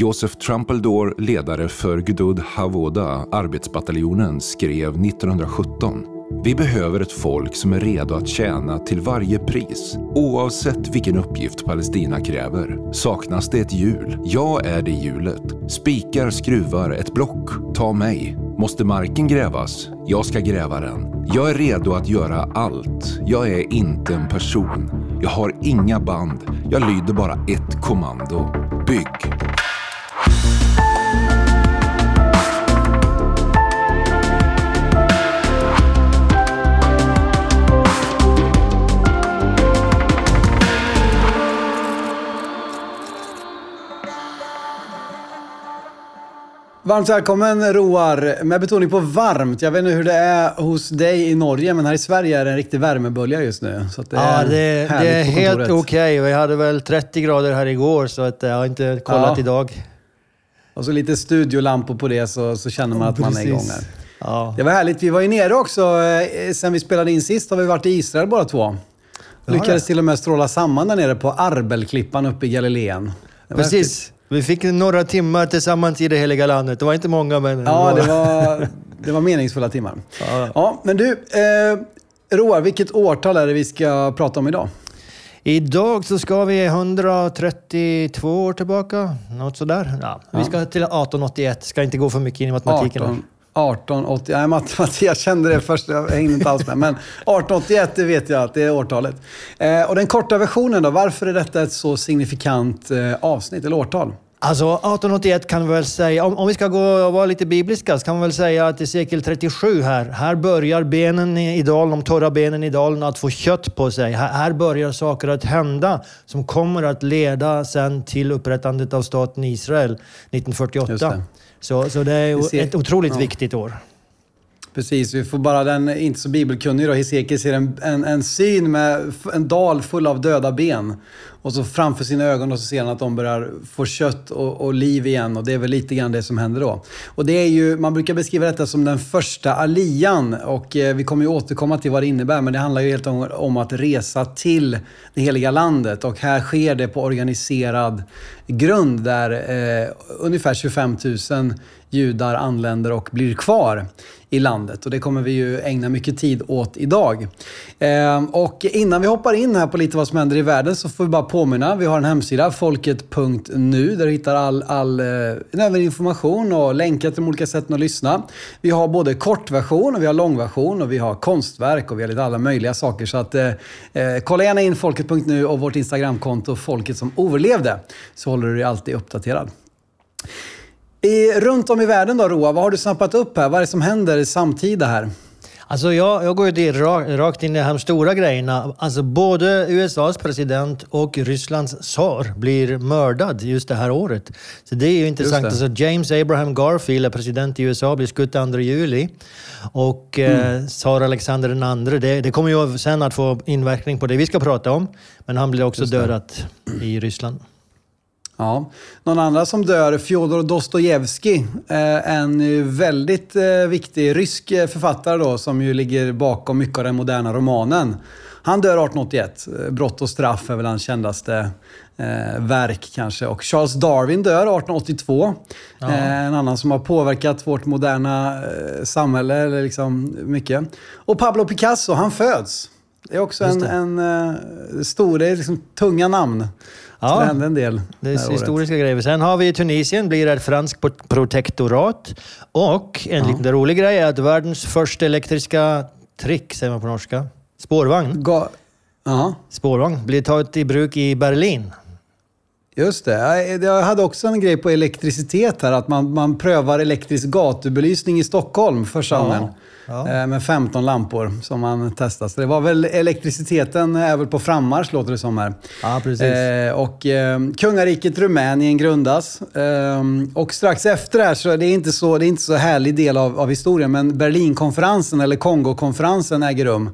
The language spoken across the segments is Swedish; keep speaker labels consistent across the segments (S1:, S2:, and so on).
S1: Joseph Trumpeldor, ledare för Gdud Havoda, arbetsbataljonen, skrev 1917 vi behöver ett folk som är redo att tjäna till varje pris. Oavsett vilken uppgift Palestina kräver. Saknas det ett hjul? Jag är det hjulet. Spikar, skruvar, ett block. Ta mig. Måste marken grävas? Jag ska gräva den. Jag är redo att göra allt. Jag är inte en person. Jag har inga band. Jag lyder bara ett kommando. Bygg!
S2: Varmt välkommen Roar, med betoning på varmt. Jag vet inte hur det är hos dig i Norge, men här i Sverige är det en riktig värmebölja just nu.
S3: Så det ja, det, det är helt okej. Okay. Vi hade väl 30 grader här igår, så att jag har inte kollat ja. idag.
S2: Och så lite studiolampor på det, så, så känner man att man är igång här. Ja. Det var härligt. Vi var ju nere också. Eh, sen vi spelade in sist har vi varit i Israel båda två. Lyckades till och med stråla samman där nere på Arbelklippan uppe i Galileen.
S3: Precis. Vi fick några timmar tillsammans i det heliga landet. Det var inte många, men...
S2: Ja, det var, det var meningsfulla timmar. Ja. ja men du, eh, Roar, vilket årtal är det vi ska prata om idag?
S3: Idag så ska vi 132 år tillbaka, något sådär. Ja, vi ska till 1881, ska inte gå för mycket in i matematiken.
S2: 18, 1880, nej matematik, jag kände det först, jag hängde inte alls med. Men 1881, det vet jag att det är årtalet. Eh, och den korta versionen då, varför är detta ett så signifikant eh, avsnitt eller årtal?
S3: Alltså 1881 kan vi väl säga, om, om vi ska gå och vara lite bibliska, så kan vi väl säga att i sekel 37 här, här börjar benen i dalen, de torra benen i dalen att få kött på sig. Här, här börjar saker att hända som kommer att leda sen till upprättandet av staten Israel 1948. Så, så det är ett otroligt ja. viktigt år.
S2: Precis, vi får bara den inte så bibelkunnig då, Hesekiel ser en, en, en syn med en dal full av döda ben. Och så framför sina ögon och så ser han att de börjar få kött och, och, liv igen. Och det är väl lite grann det som händer då. Och det är ju, man brukar beskriva detta som den första alian. Och eh, vi kommer ju återkomma till vad det innebär. Men det handlar ju helt om, om att resa till det heliga landet. Och här sker det på organiserad grund där eh, ungefär 25 000 judar anländer och blir kvar i landet. Och det kommer vi ju ägna mycket tid åt idag. Eh, och innan vi hoppar in här på lite vad som händer i världen så får vi bara påminna. Vi har en hemsida, folket.nu, där du hittar all, all eh, information och länkar till de olika sätten att lyssna. Vi har både kortversion och vi har långversion och vi har konstverk och vi har lite alla möjliga saker. Så att, eh, eh kolla gärna in folket.nu och vårt Instagramkonto Folket som överlevde. Så håller du dig alltid uppdaterad. I, runt om i världen då, Roa, vad har du snappat upp här? Vad är det som händer samtida här?
S3: Alltså jag, jag går ju rakt in i de stora grejerna. Alltså både USAs president och Rysslands tsar blir mördad just det här året. Så det är ju intressant. Alltså James Abraham Garfield är president i USA, blir skutt 2 juli. Och eh, mm. eh, tsar Alexander II, det, det kommer ju sen att få inverkning på det vi ska prata om. Men han blir också dödad i Ryssland.
S2: Ja. Någon annan som dör, Fjodor Dostojevskij, eh, en väldigt eh, viktig rysk eh, författare då, som ju ligger bakom mycket av den moderna romanen. Han dör 1881. Brott och straff är väl hans kändaste eh, verk kanske. Och Charles Darwin dör 1882. Ja. Eh, en annan som har påverkat vårt moderna eh, samhälle eller liksom mycket. Och Pablo Picasso, han föds. Det är också en, en stor, det är liksom tunga namn. Ja, det hände en del.
S3: Det är historiska året. grejer. Sen har vi Tunisien, blir ett franskt protektorat. Och en ja. liten rolig grej är att världens första elektriska trick, säger man på norska, spårvagn. Ga ja. Spårvagn blir taget i bruk i Berlin.
S2: Just det. Jag hade också en grej på elektricitet här, att man, man prövar elektrisk gatubelysning i Stockholm första gången. Ja. Ja. Eh, med 15 lampor som man testar. Så det var väl elektriciteten är väl på frammarsch låter det som här.
S3: Ja, precis.
S2: Eh, och eh, kungariket Rumänien grundas. Eh, och strax efter det här, så det är inte så, det är inte så härlig del av, av historien, men Berlinkonferensen eller Kongokonferensen äger rum.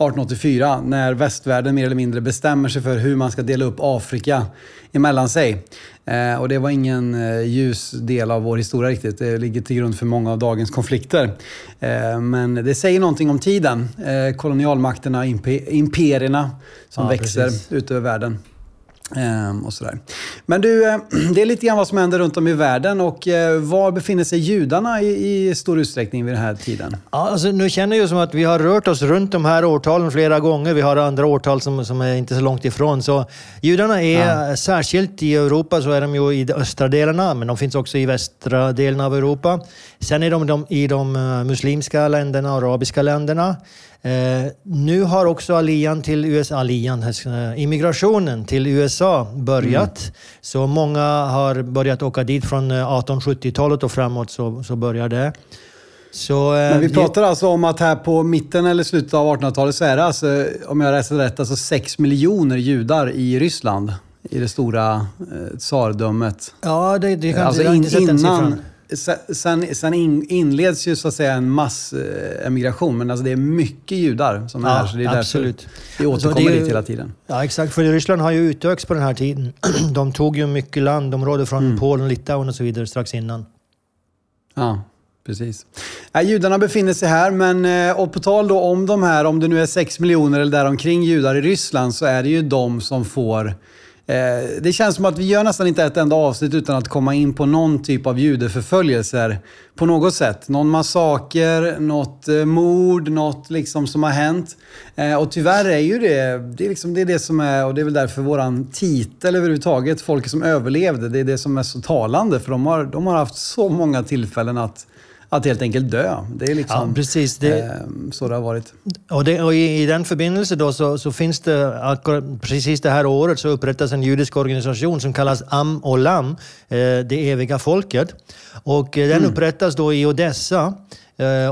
S2: 1884 när västvärlden mer eller mindre bestämmer sig för hur man ska dela upp Afrika emellan sig. Eh, och det var ingen eh, ljus del av vår historia riktigt. Det ligger till grund för många av dagens konflikter. Eh, men det säger någonting om tiden. Kolonialmakterna, imp imperierna som ja, växer precis. ut över världen. Ehm, och sådär. Men du, eh, det är lite grann vad som händer runt om i världen och eh, var befinner sig judarna i, i stor utsträckning vid den här tiden?
S3: Ja, alltså, nu känner jag som att vi har rört oss runt de här årtalen flera gånger. Vi har andra årtal som, som är inte så långt ifrån. Så judarna är, ja. särskilt i Europa, så är de ju i de östra delarna, men de finns också i västra delen av Europa. Sen är de, de i de eh, muslimska länderna, arabiska länderna. Eh, nu har också alian till USA, alian, eh, immigrationen till USA börjat. Mm. Så många har börjat åka dit från 1870-talet eh, och framåt så, så börjar det.
S2: Så, eh, Men vi pratar alltså om att här på mitten eller slutet av 1800-talet så är det alltså, om jag läser rätt, alltså 6 miljoner judar i Ryssland. I det stora eh, tsardömet.
S3: Ja, det, det kan
S2: alltså in, innan, Sen, sen inleds ju så att säga en massemigration, men alltså det är mycket judar som är ja, här. Så det är
S3: absolut.
S2: vi återkommer dit hela tiden.
S3: Ja, exakt. För Ryssland har ju utökats på den här tiden. De tog ju mycket landområden från mm. Polen, Litauen och så vidare strax innan.
S2: Ja, precis. Ja, judarna befinner sig här, men eh, och på tal då om de här, om det nu är 6 miljoner eller däromkring judar i Ryssland, så är det ju de som får Eh, Eh, det känns som att vi gör nästan inte ett enda avsnitt utan att komma in på någon typ av judeförföljelser på något sätt. Någon massaker, något eh, mord, något liksom som har hänt. Eh, och tyvärr är ju det, det är, liksom, det är det som är, och det är väl därför våran titel överhuvudtaget, Folk som överlevde, det är det som är så talande. För de har, de har haft så många tillfällen att att helt enkelt dö. Det är liksom
S3: ja, precis. Det,
S2: eh, så det har varit.
S3: Och, det, och i, i, den förbindelse då så, så, finns det, precis det här året så upprättas en judisk organisation som kallas Am och Lam, eh, det eviga folket. Och eh, den mm. upprättas då i Odessa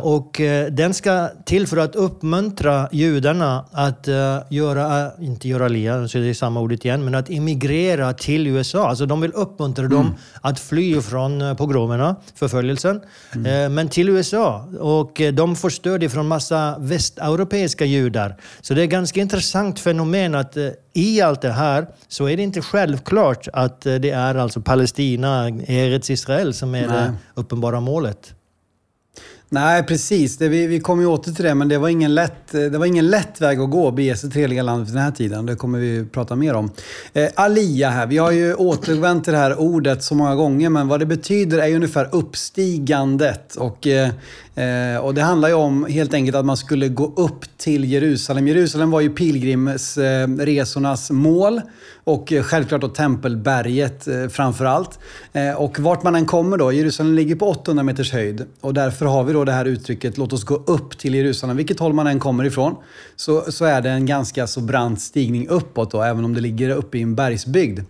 S3: och eh, den ska till för att uppmuntra judarna att eh, göra, inte göra lia, så det är samma ordet igen, men att emigrera till USA. Alltså de vill uppmuntra mm. dem att fly från pogromerna, förföljelsen, mm. men till USA. Och de får stöd från massa västeuropeiska judar. Så det är ett ganska intressant fenomen att i allt det här så är det inte självklart att det är alltså Palestina, Eretz Israel, som är Nej. det uppenbara målet.
S2: Nej, precis. Det, vi, vi kommer ju åter till det, men det var, ingen lätt, det var ingen lätt väg att gå, bege sig till landet landet den här tiden. Det kommer vi prata mer om. Eh, alia här. Vi har ju återvänt till det här ordet så många gånger, men vad det betyder är ju ungefär uppstigandet. Och eh, eh och det handlar ju om helt enkelt att man skulle gå upp till Jerusalem. Jerusalem var ju pilgrimsresornas mål och självklart då Tempelberget eh, framför allt. Eh, och vart man än kommer då, Jerusalem ligger på 800 meters höjd och därför har vi då det här uttrycket låt oss gå upp till Jerusalem. Vilket håll man än kommer ifrån så, så är det en ganska så brant stigning uppåt då, även om det ligger uppe i en bergsbygd.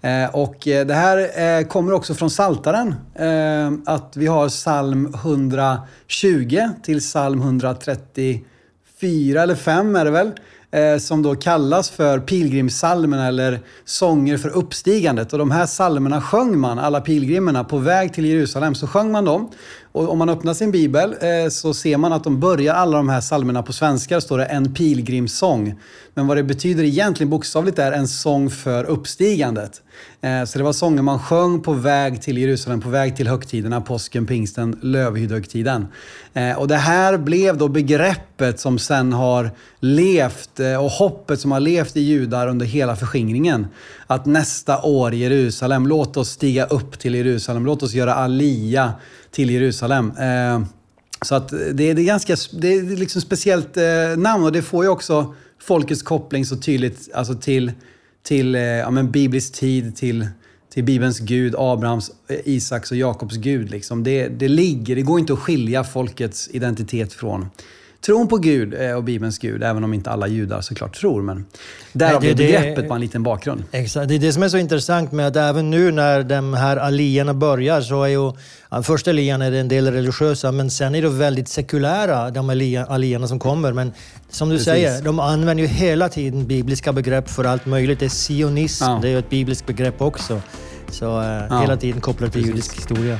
S2: Eh, och eh, det här eh, kommer också från Saltaren eh, att vi har psalm 120 till psalm 134 eller 5 är det väl. Eh, som då kallas för pilgrimssalmen eller sånger för uppstigandet. Och de här salmerna sjöng man, alla pilgrimerna, på väg till Jerusalem. Så sjöng man dem. Och om man öppnar sin bibel eh, så ser man att de börjar alla de här salmerna på svenska. står det en pilgrimssång. Men vad det betyder egentligen bokstavligt är en sång för uppstigandet. Eh, så det var sånger man sjöng på väg till Jerusalem, på väg till högtiderna, påsken, pingsten, lövhyddohögtiden. Eh, och det här blev då begreppet som sen har levt eh, och hoppet som har levt i judar under hela förskingringen. Att nästa år Jerusalem, låt oss stiga upp till Jerusalem, låt oss göra alia till Jerusalem. Så att det, är ganska det är liksom speciellt namn och det får ju också folkets koppling så tydligt alltså till till eh, ja, men biblisk tid, till, till Bibelns Gud, Abrahams, eh, Isaks och Jakobs Gud. Liksom. Det, det ligger, det går inte att skilja folkets identitet från tron på Gud eh, och Bibelns Gud, även om inte alla judar såklart tror. Men därav det, det begreppet på en liten bakgrund.
S3: Exakt. Det är det som är så intressant med att även nu när de här alierna börjar så är ju första alian är en del religiösa men sen är det väldigt sekulära, de alierna som kommer. Men som du Precis. säger, de använder ju hela tiden bibliska begrepp för allt möjligt. Det är sionism, ja. det är ju ett bibliskt begrepp också. Så eh, ja. hela tiden kopplat till Precis. judisk historia.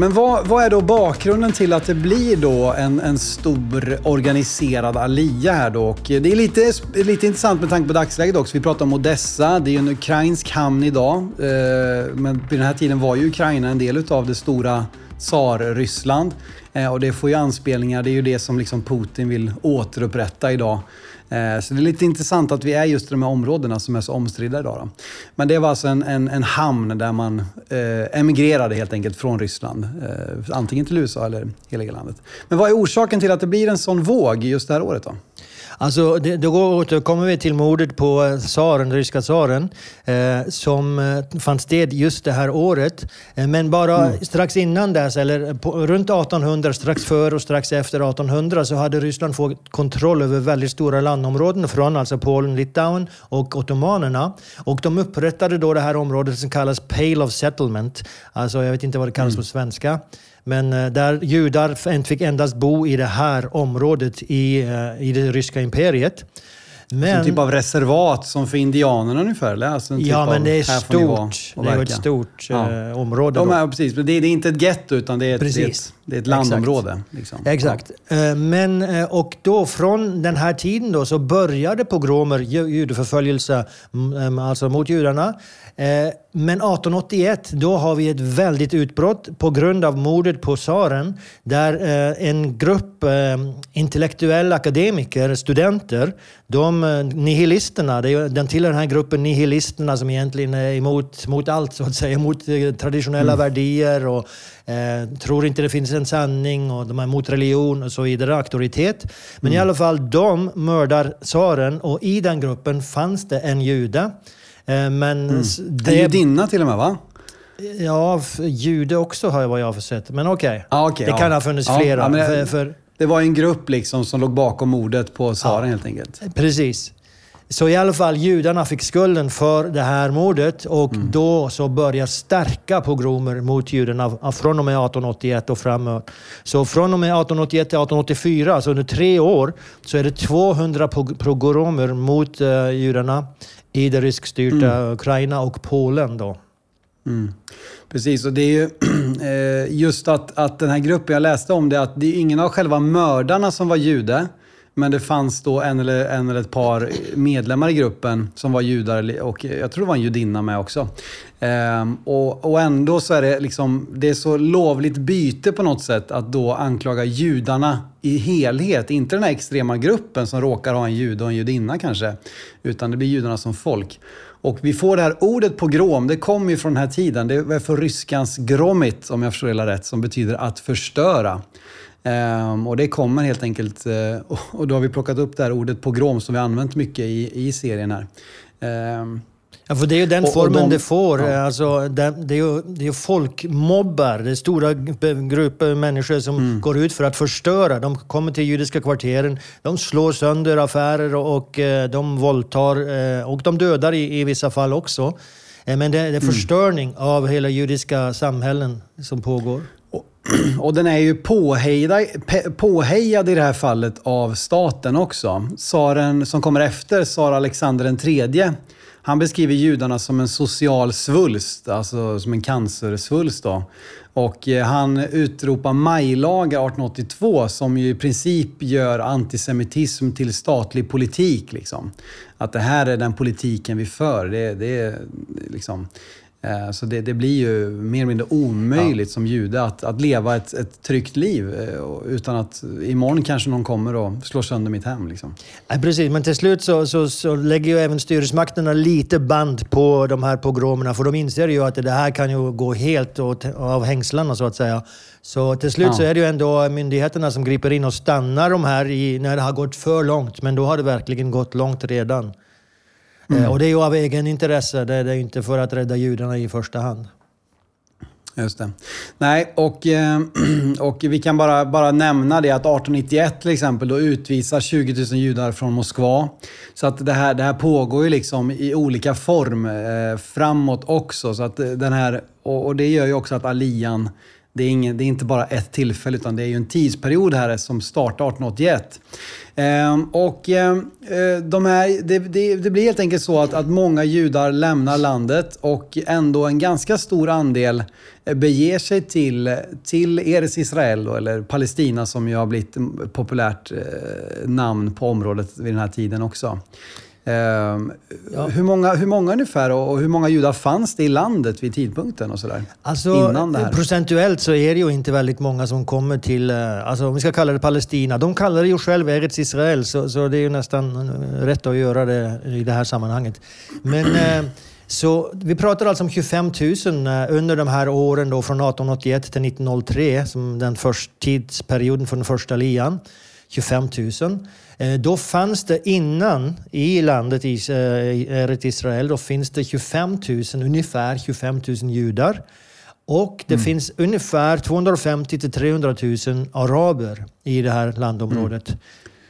S2: Men vad, vad, är då bakgrunden till att det blir då en, en stor organiserad alia här då? Och det är lite, lite intressant med tanke på dagsläget också. Vi pratar om Odessa, det är ju en ukrainsk hamn idag. Eh, men vid den här tiden var ju Ukraina en del av det stora tsar-Ryssland. Eh, och det får ju anspelningar, det är ju det som liksom Putin vill återupprätta idag. Eh, så det är lite intressant att vi är just i de här områdena som är så omstridda idag. Då. Men det var alltså en, en, en hamn där man eh, emigrerade helt enkelt från Ryssland. Eh, antingen till USA eller hela landet. Men vad är orsaken till att det blir en sån våg just det här året då?
S3: Alltså, det, då återkommer vi till mordet på eh, tsaren, ryska tsaren, eh, som eh, fann sted just det här året. Eh, men bara mm. strax innan dess, eller på, runt 1800, strax före och strax efter 1800, så hade Ryssland fått kontroll över väldigt stora landområden från alltså Polen, Litauen och ottomanerna. Och de upprättade då det här området som kallas Pale of Settlement. Alltså, jag vet inte vad det kallas mm. på svenska. Men eh, där judar fick endast bo i det här området i, eh, i det ryska imperiet.
S2: Men, en typ av reservat som för indianerna ungefär? Eller? Alltså
S3: typ ja, men det är stort. Det är ett stort ja. eh, område.
S2: De är, precis, det är, det är inte ett getto utan det är ett, det är ett, det är ett landområde.
S3: Exakt. Liksom. Exakt. Ja. Eh, men, och då från den här tiden då så började pogromer, judeförföljelse alltså mot judarna. Eh, men 1881, då har vi ett väldigt utbrott på grund av mordet på tsaren där eh, en grupp eh, intellektuella akademiker, studenter, de nihilisterna, den tillhör den här gruppen nihilisterna som egentligen är emot mot allt, så att säga, emot traditionella mm. värdier och eh, tror inte det finns en sanning och de är emot religion och så vidare, auktoritet. Men mm. i alla fall, de mördar tsaren och i den gruppen fanns det en jude
S2: men mm. det... Judinna till och med va?
S3: Ja, jude också har jag vad jag har sett. Men okej. Okay. Ah, okay, det ja. kan ha funnits ja, flera. Ja, det,
S2: för, för... det var en grupp liksom som låg bakom mordet på tsaren helt enkelt.
S3: Precis. Så i alla fall judarna fick skulden för det här mordet och mm. då så börjar starka pogromer mot judarna från och med 1881 och framåt. Så från och med 1881 till 1884, alltså under tre år, så är det 200 pogromer mot uh, judarna i det ryskstyrda mm. Ukraina och Polen. Då.
S2: Mm. Precis, och det är ju eh, just att, att den här gruppen, jag läste om det, att det är ingen av själva mördarna som var jude. Men det fanns då en eller, en eller ett par medlemmar i gruppen som var judar och jag tror det var en judinna med också. Ehm, och, och ändå så är det liksom, det är så lovligt byte på något sätt att då anklaga judarna i helhet. Inte den här extrema gruppen som råkar ha en jude och en judinna kanske. Utan det blir judarna som folk. Och vi får det här ordet pogrom, det kommer ju från den här tiden. Det är för ryskans gromit, om jag förstår det rätt, som betyder att förstöra. Um, och det kommer helt enkelt, uh, och då har vi plockat upp det här ordet pogrom som vi använt mycket i, i serien här. Um,
S3: Ja, för det är ju den och, formen och de, det får. Ja. Alltså, det, det, är ju, det är folkmobbar. Det är stora grupper människor som mm. går ut för att förstöra. De kommer till judiska kvarteren, de slår sönder affärer och, och eh, de våldtar eh, och de dödar i, i vissa fall också. Men det, det är mm. förstöring mm. av hela judiska samhällen som pågår.
S2: Och den är ju påhejad, påhejad i det här fallet av staten också. Tsaren som kommer efter, tsar Alexander den tredje, han beskriver judarna som en social svulst, alltså som en cancersvulst. Då. Och eh, han utropar majlagar 1882 som ju i princip gör antisemitism till statlig politik. Liksom. Att det här är den politiken vi för. Det, det är liksom... Eh, så det, det, blir ju mer eller mindre omöjligt ja. som jude att, att leva ett, ett tryggt liv eh, utan att imorgon kanske någon kommer och slår sönder mitt hem. Liksom.
S3: Ja, precis, men till slut så, så, så lägger ju även styresmakterna lite band på de här pogromerna för de inser ju att det här kan ju gå helt åt, av hängslarna så att säga. Så till slut ja. så är det ju ändå myndigheterna som griper in och stannar de här i, när det har gått för långt. Men då har det verkligen gått långt redan. Mm. Eh, och det är ju av egen intresse, det är inte för att rädda judarna i första hand.
S2: Just det. Nej, och, eh, och vi kan bara, bara nämna det att 1891 till exempel då utvisar 20 000 judar från Moskva. Så att det här, det här pågår ju liksom i olika form eh, framåt också. Så att den här, och, och, det gör ju också att Alian, det är, ingen, det är inte bara ett tillfälle utan det är ju en tidsperiod här som startar 1881. Ehm, och ehm, eh, de här, det, det, det, blir helt enkelt så att, att många judar lämnar landet och ändå en ganska stor andel eh, beger sig till, till Eres Israel, då, eller Palestina som ju har blivit populärt eh, namn på området vid den här tiden också. Ehm, ja. hur, många, hur många ungefär och hur många judar fanns det i landet vid tidpunkten? och sådär?
S3: Alltså, Innan det här? Procentuellt så är det ju inte väldigt många som kommer till, eh, alltså, om vi ska kalla det Palestina. De kallar det ju själv Eretz Israel, så, så det är ju nästan eh, rätt att göra det i det här sammanhanget. Men eh, så vi pratar alltså om 25 000 under de här åren då, från 1881 till 1903, som den första tidsperioden för den första lian. 25 000. Eh, då fanns det innan i landet eh, Israel, då finns det 25 000, ungefär 25 000 judar. Och det mm. finns ungefär 250 till 300 000 araber i det här landområdet. Mm.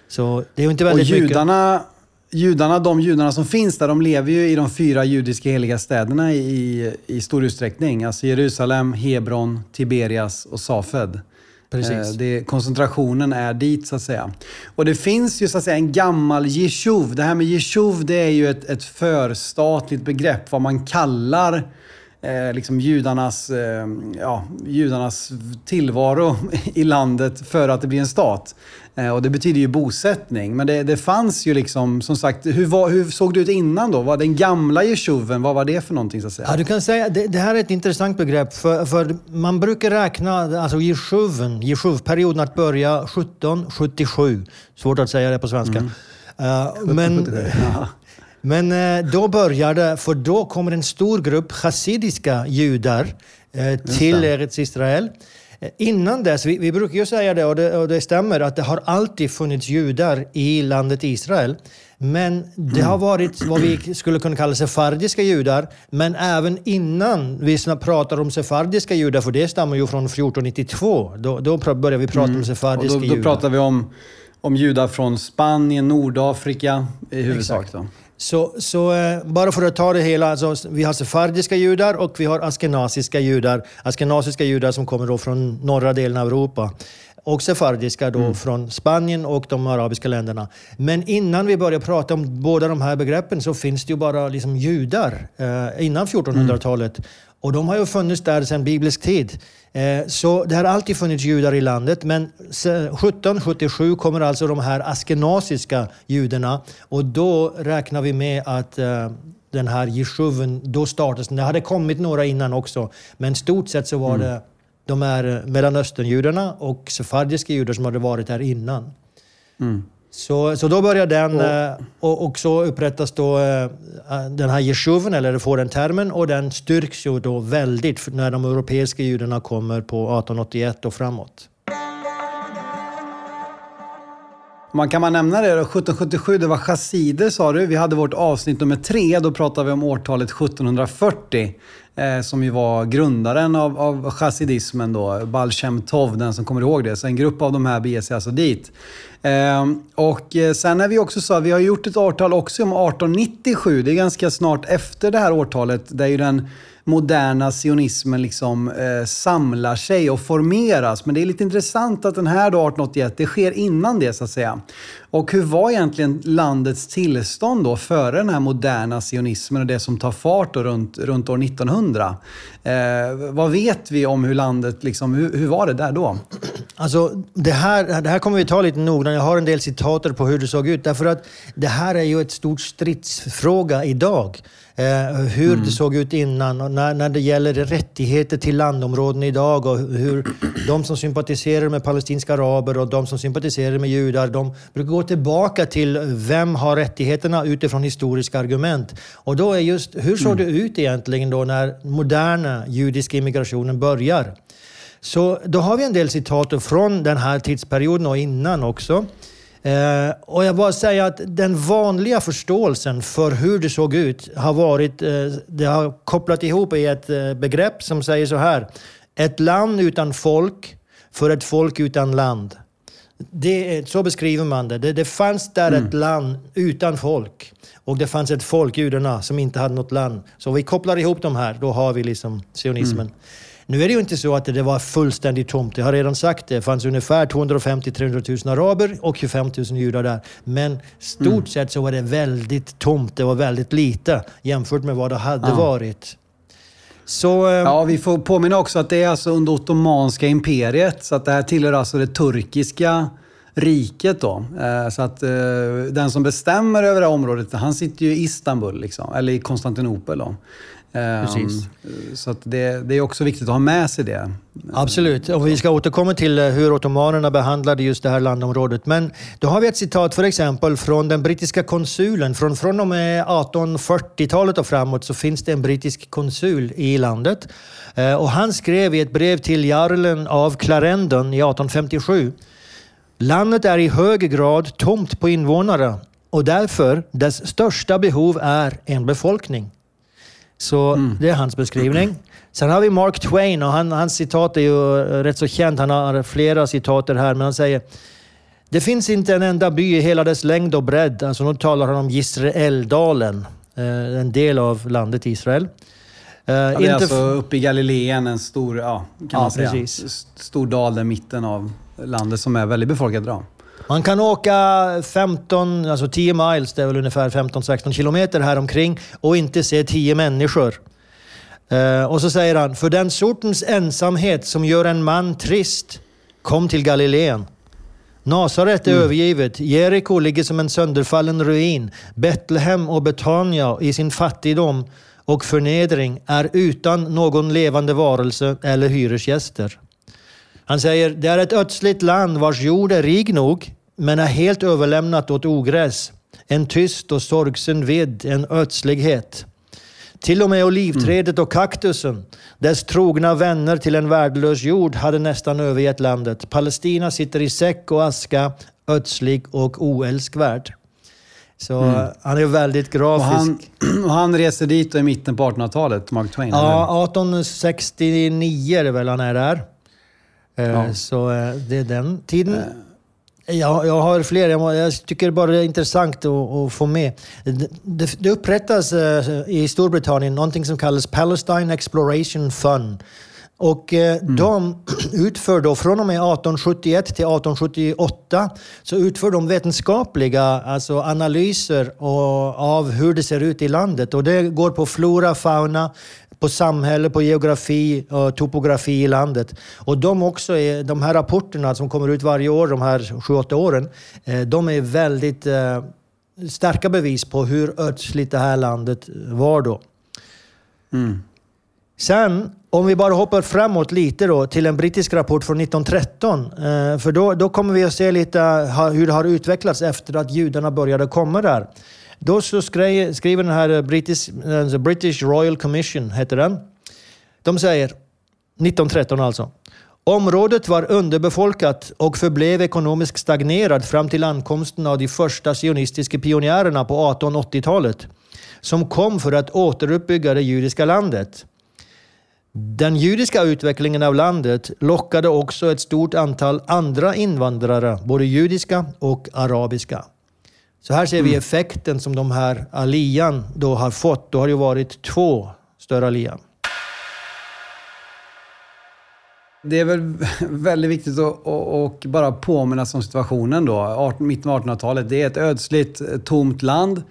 S3: Så det är inte väldigt
S2: och judarna, mycket. Judarna, de judarna som finns där, de lever ju i de fyra judiska heliga städerna i, i stor utsträckning. Alltså Jerusalem, Hebron, Tiberias och Safed. Precis. Eh, det, koncentrationen är dit så att säga. Och det finns ju så att säga en gammal jeshuv. Det här med jeshuv det är ju ett, ett förstatligt begrepp. Vad man kallar eh, liksom judarnas, eh, ja, judarnas tillvaro i landet för att det blir en stat. Eh, och det betyder ju bosättning. Men det, det fanns ju liksom, som sagt, hur, var, hur såg det ut innan då? Var den gamla jeshuven, vad var det för någonting så att säga?
S3: Ja, du kan säga, det, det här är ett intressant begrepp. För, för man brukar räkna alltså jeshuven, jeshuvperioden att börja 1777. Svårt att säga det på svenska. Mm. Uh, men, men uh, då började, för då kommer en stor grupp chassidiska judar uh, till Eretz Israel. Eh, innan dess, vi, vi brukar ju säga det och, det och, det stämmer, att det har alltid funnits judar i landet Israel. Men det har varit vad vi skulle kunna kalla sefardiska judar. Men även innan vi pratar om sefardiska judar, för det stammar ju från 1492. Då, då börjar vi prata mm. om sefardiska
S2: och då, då
S3: judar.
S2: Då pratar vi om, om judar från Spanien, Nordafrika i huvudsak. Då.
S3: Så, så eh, bara för att ta det hela, alltså, vi har sefardiska judar och vi har askenasiska judar. Askenasiska judar som kommer då från norra delen av Europa. Och sefardiska då mm. från Spanien och de arabiska länderna. Men innan vi börjar prata om båda de här begreppen så finns det ju bara liksom judar eh, innan 1400-talet. Mm. Och de har ju funnits där sedan biblisk tid. Eh, så det har alltid funnits judar i landet, men 1777 kommer alltså de här askenasiska judarna och då räknar vi med att eh, den här jeshuven, då startades Det hade kommit några innan också, men stort sett så var mm. det de här Mellanösternjudarna och sefardiska judar som hade varit här innan. Mm. Så, så då börjar den och, eh, och, och så upprättas då eh, den här jeshuven, eller får den termen, och den styrks ju då väldigt när de europeiska judarna kommer på 1881 och framåt.
S2: Man kan man nämna det då? 1777, det var chassider sa du. Vi hade vårt avsnitt nummer tre, då pratade vi om årtalet 1740 eh, som ju var grundaren av, av chassidismen då, Baal Tov, den som kommer ihåg det. Så en grupp av de här beger sig alltså dit. Eh, och eh, sen är vi också så, vi har gjort ett årtal också om 1897, det är ganska snart efter det här årtalet, där ju den moderna sionismen liksom eh, samlar sig och formeras. Men det är lite intressant att den här då, 1881, det sker innan det så att säga. Och hur var egentligen landets tillstånd då före den här moderna sionismen och det som tar fart då runt, runt år 1900? Eh, vad vet vi om hur landet, liksom, hur, hur var det där då?
S3: Alltså, det här, det här kommer vi ta lite noggrant. Jag har en del citater på hur det såg ut. Därför att det här är ju ett stort stridsfråga idag. Eh, hur mm. det såg ut innan och när, när det gäller rättigheter till landområden idag och hur de som sympatiserar med palestinska araber och de som sympatiserar med judar, de brukar gå tillbaka till vem har rättigheterna utifrån historiska argument. Och då är just, hur såg mm. det ut egentligen då när moderna judiska immigrationen börjar? Så då har vi en del citat från den här tidsperioden och innan också. Eh, och jag bara säger att den vanliga förståelsen för hur det såg ut har varit, eh, det har kopplat ihop i ett eh, begrepp som säger så här. Ett land utan folk för ett folk utan land. Det, så beskriver man det. det. Det, fanns där mm. ett land utan folk. Och det fanns ett folk, judarna, som inte hade något land. Så vi kopplar ihop de här, då har vi liksom sionismen. Mm. Nu är det ju inte så att det var fullständigt tomt. Jag har redan sagt det. Det fanns ungefär 250-300 000 araber och 25 000 judar där. Men stort mm. sett så var det väldigt tomt. Det var väldigt lite jämfört med vad det hade ja. varit.
S2: Så, eh, ja, vi får påminna också att det är alltså under Ottomanska imperiet. Så att det här tillhör alltså det turkiska riket då. Eh, så att eh, den som bestämmer över det här området, han sitter ju i Istanbul, liksom, eller i Konstantinopel. Då.
S3: Precis.
S2: Ehm, så att det, det är också viktigt att ha med sig det.
S3: Absolut, och vi ska återkomma till eh, hur ottomanerna behandlade just det här landområdet. Men då har vi ett citat för exempel från den brittiska konsulen. Från, från och med 1840-talet och framåt så finns det en brittisk konsul i landet. Eh, och han skrev i ett brev till jarlen av Clarendon i 1857. Landet är i hög grad tomt på invånare och därför dess största behov är en befolkning. Så mm. det är hans beskrivning. Sen har vi Mark Twain och han, hans citat är ju rätt så känt. Han har flera citater här, men han säger det finns inte en enda by i hela dess längd och bredd. Alltså nu talar han om Israeldalen, eh, en del av landet Israel. Eh,
S2: ja, det är inte alltså uppe i Galileen, en stor, ja, kan ja, man säga. Precis. stor dal där mitten av landet som är väldigt befolkat idag.
S3: Man kan åka 15, alltså 10 miles, det är väl ungefär 15-16 kilometer här omkring och inte se 10 människor. Uh, och så säger han, för den sortens ensamhet som gör en man trist, kom till Galileen. Nasaret är mm. övergivet, Jeriko ligger som en sönderfallen ruin, Betlehem och Betania i sin fattigdom och förnedring är utan någon levande varelse eller hyresgäster. Han säger, det är ett ödsligt land vars jord är rik nog, men är helt överlämnat åt ogräs. En tyst och sorgsen vid, en ödslighet. Till och med olivträdet och kaktusen, dess trogna vänner till en värdelös jord, hade nästan övergett landet. Palestina sitter i säck och aska, ödslig och oälskvärd. Så mm. han är väldigt grafisk.
S2: Och han, och han reser dit i mitten på 1800-talet, Mark Twain?
S3: Ja, 1869 är det väl han är där. Eh, ja. Så eh, det är den tiden. Äh. Ja, jag har fler. Jag tycker bara det är intressant att, att få med. Det, det upprättas i Storbritannien någonting som kallas Palestine Exploration Fund. Och mm. de utför då från och med 1871 till 1878 så utför de vetenskapliga alltså analyser av hur det ser ut i landet. Och det går på flora, fauna, på samhälle, på geografi och topografi i landet. Och de, också är, de här rapporterna som kommer ut varje år, de här sju, åtta åren, eh, de är väldigt eh, starka bevis på hur ödsligt det här landet var då. Mm. Sen, om vi bara hoppar framåt lite då till en brittisk rapport från 1913. Eh, för då, då kommer vi att se lite hur det har utvecklats efter att judarna började komma där. Då så skrev, skriver den här eh, British, uh, British Royal Commission, heter den. De säger, 1913 alltså. Området var underbefolkat och förblev ekonomiskt stagnerad fram till ankomsten av de första sionistiska pionjärerna på 1880-talet, som kom för att återuppbygga det judiska landet. Den judiska utvecklingen av landet lockade också ett stort antal andra invandrare, både judiska och arabiska. Så här ser vi mm. effekten som de här alian då har fått. Då har det varit två större alian.
S2: Det är väl väldigt viktigt att och bara påminna om situationen då. Mitten av 1800-talet. Det är ett ödsligt, tomt land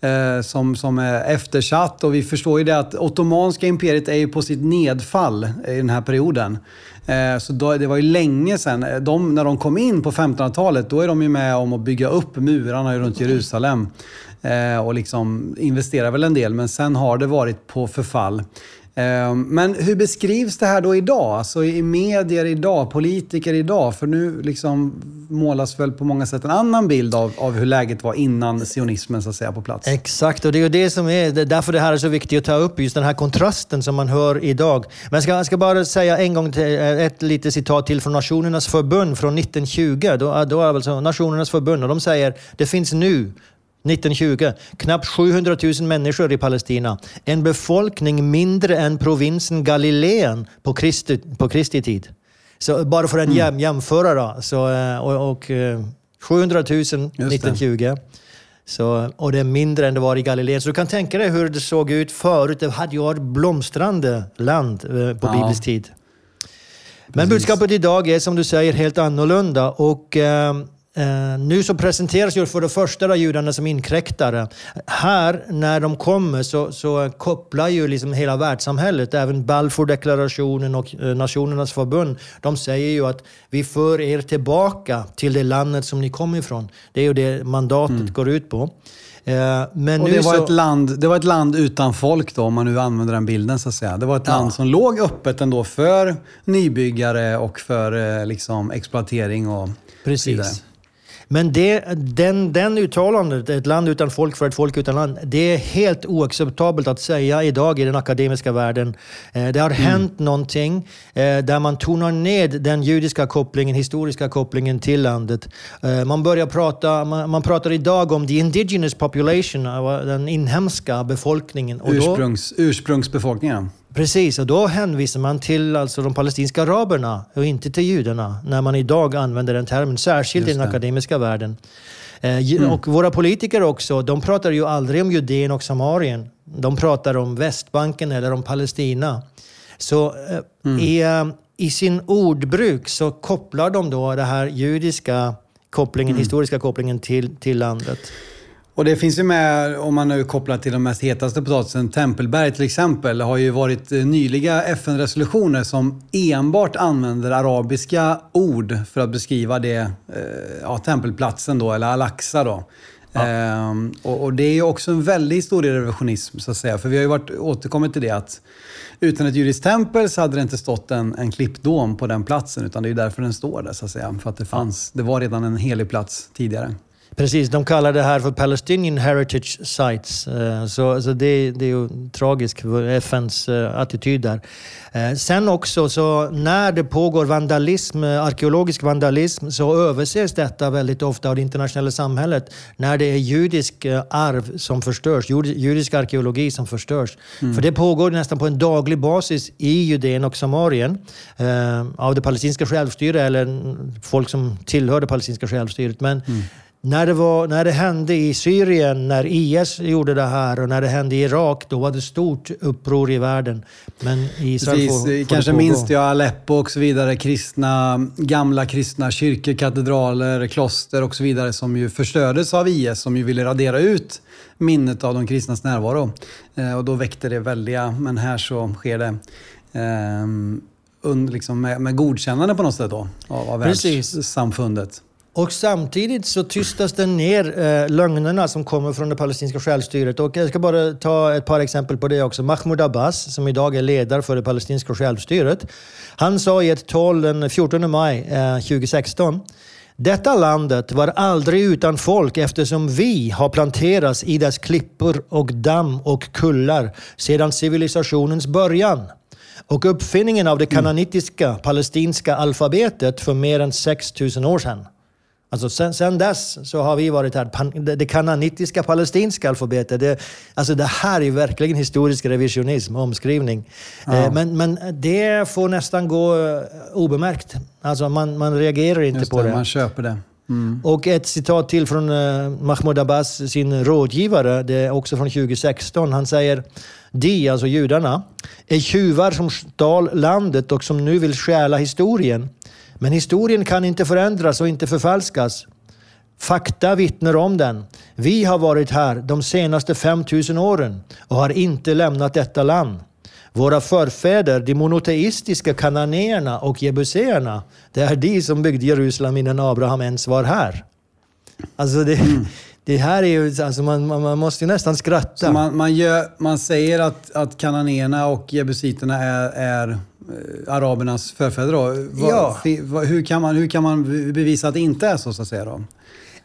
S2: eh, som, som är eftersatt. Och vi förstår ju det att Ottomanska imperiet är ju på sitt nedfall i den här perioden. Eh, så då, det var ju länge sedan. De, när de kom in på 1500-talet, då är de ju med om att bygga upp murarna runt Jerusalem. Eh, och liksom investerar väl en del, men sen har det varit på förfall. Ehm, men hur beskrivs det här då idag? Alltså i medier idag, politiker idag? För nu liksom målas väl på många sätt en annan bild av, av hur läget var innan sionismen så att säga på plats.
S3: Exakt, och det är det som är det därför det här är så viktigt att ta upp, just den här kontrasten som man hör idag. Men jag ska, jag ska bara säga en gång till, eh, ett litet citat till från Nationernas förbund från 1920. Då, då är alltså Nationernas förbund och de säger det finns nu 1920, knappt 700 000 människor i Palestina. En befolkning mindre än provinsen Galileen på Kristi, på Kristi tid. Så bara för en mm. jäm, jämföra då. Så, eh, och, och 700 000 1920. Så, och det är mindre än det var i Galileen. Så du kan tänka dig hur det såg ut förut. Det hade ju varit blomstrande land eh, på ja. biblisk tid. Men Precis. budskapet idag är som du säger helt annorlunda. Och, eh, Eh, nu så presenteras ju för det första judarna som inkräktare. Här, när de kommer, så, så kopplar ju liksom hela världssamhället, även Balfourdeklarationen och eh, Nationernas förbund, de säger ju att vi för er tillbaka till det landet som ni kom ifrån. Det är ju det mandatet mm. går ut på.
S2: Eh, men och det, var så... ett land, det var ett land utan folk då, om man nu använder den bilden så att säga. Det var ett ja. land som låg öppet ändå för nybyggare och för eh, liksom, exploatering och
S3: Precis. vidare. Men det, den, den uttalandet, ett land utan folk för ett folk utan land, det är helt oacceptabelt att säga idag i den akademiska världen. Eh, det har mm. hänt någonting eh, där man tonar ned den judiska kopplingen, historiska kopplingen till landet. Eh, man börjar prata, man, man pratar idag om the indigenous population, den inhemska befolkningen.
S2: Ursprungs, ursprungsbefolkningen.
S3: Precis, och då hänvisar man till alltså de palestinska araberna och inte till judarna när man idag använder den termen, särskilt i den akademiska världen. Eh, mm. Och våra politiker också, de pratar ju aldrig om Judeen och Samarien. De pratar om Västbanken eller om Palestina. Så eh, mm. i, eh, i sin ordbruk så kopplar de då den här judiska kopplingen, mm. historiska kopplingen till, till landet.
S2: Och det finns ju med, om man nu kopplar till de mest hetaste potatisen, Tempelberg till exempel, har ju varit eh, nyliga FN-resolutioner som enbart använder arabiska ord för att beskriva det, eh, ja, tempelplatsen då, eller Al-Aqsa då. Ja. Ehm, och, och, det är ju också en väldig historierevisionism, så att säga. För vi har ju varit, återkommit till det att utan ett judiskt tempel så hade det inte stått en, en klippdom på den platsen, utan det är ju därför den står där, så att säga. För att det fanns, det var redan en helig plats tidigare.
S3: Precis, de kallar det här för Palestinian Heritage Sites. Eh, så, så det, det är ju tragiskt, FNs eh, attityd där. Eh, sen också, så när det pågår vandalism, arkeologisk vandalism, så överses detta väldigt ofta av det internationella samhället när det är judisk arv som förstörs, judisk arkeologi som förstörs. Mm. För det pågår nästan på en daglig basis i Judeen och Samarien av det palestinska självstyret eller folk som tillhör det palestinska självstyret. Men mm. När det, var, när det hände i Syrien, när IS gjorde det här och när det hände i Irak, då var det stort uppror i världen. Men i Israel Precis, får, får
S2: Kanske minns jag Aleppo och så vidare. Kristna, gamla kristna kyrkor, katedraler, kloster och så vidare som ju förstördes av IS, som ju ville radera ut minnet av de kristnas närvaro. Eh, och då väckte det väldiga, men här så sker det eh, liksom med, med godkännande på något sätt då, av, av världssamfundet.
S3: Och samtidigt så tystas det ner eh, lögnerna som kommer från det palestinska självstyret. Och jag ska bara ta ett par exempel på det också. Mahmoud Abbas, som idag är ledare för det palestinska självstyret, han sa i ett tal den 14 maj eh, 2016 detta landet var aldrig utan folk eftersom vi har planterats i dess klippor och damm och kullar sedan civilisationens början. Och uppfinningen av det kananitiska palestinska alfabetet för mer än 6000 år sedan. Alltså sen, sen dess så har vi varit här. Det kananitiska palestinska alfabetet. Det, alltså det här är verkligen historisk revisionism, omskrivning. Ja. Eh, men, men det får nästan gå eh, obemärkt. Alltså man, man reagerar inte Just på det.
S2: Man köper det.
S3: Mm. Och ett citat till från uh, Mahmoud Abbas, sin rådgivare, det är också från 2016. Han säger de, alltså judarna, är tjuvar som stal landet och som nu vill stjäla historien. Men historien kan inte förändras och inte förfalskas. Fakta vittnar om den. Vi har varit här de senaste 5000 åren och har inte lämnat detta land. Våra förfäder, de monoteistiska kananéerna och jebuséerna, det är de som byggde Jerusalem innan Abraham ens var här. Alltså det, mm. det här är ju, alltså man, man, man måste ju nästan skratta.
S2: Man, man, gör, man, säger att, att kananéerna och jebusiterna är, är arabernas förfäder då. Ja. hur, kan man, hur kan man bevisa att det inte är så, så att säga? Då?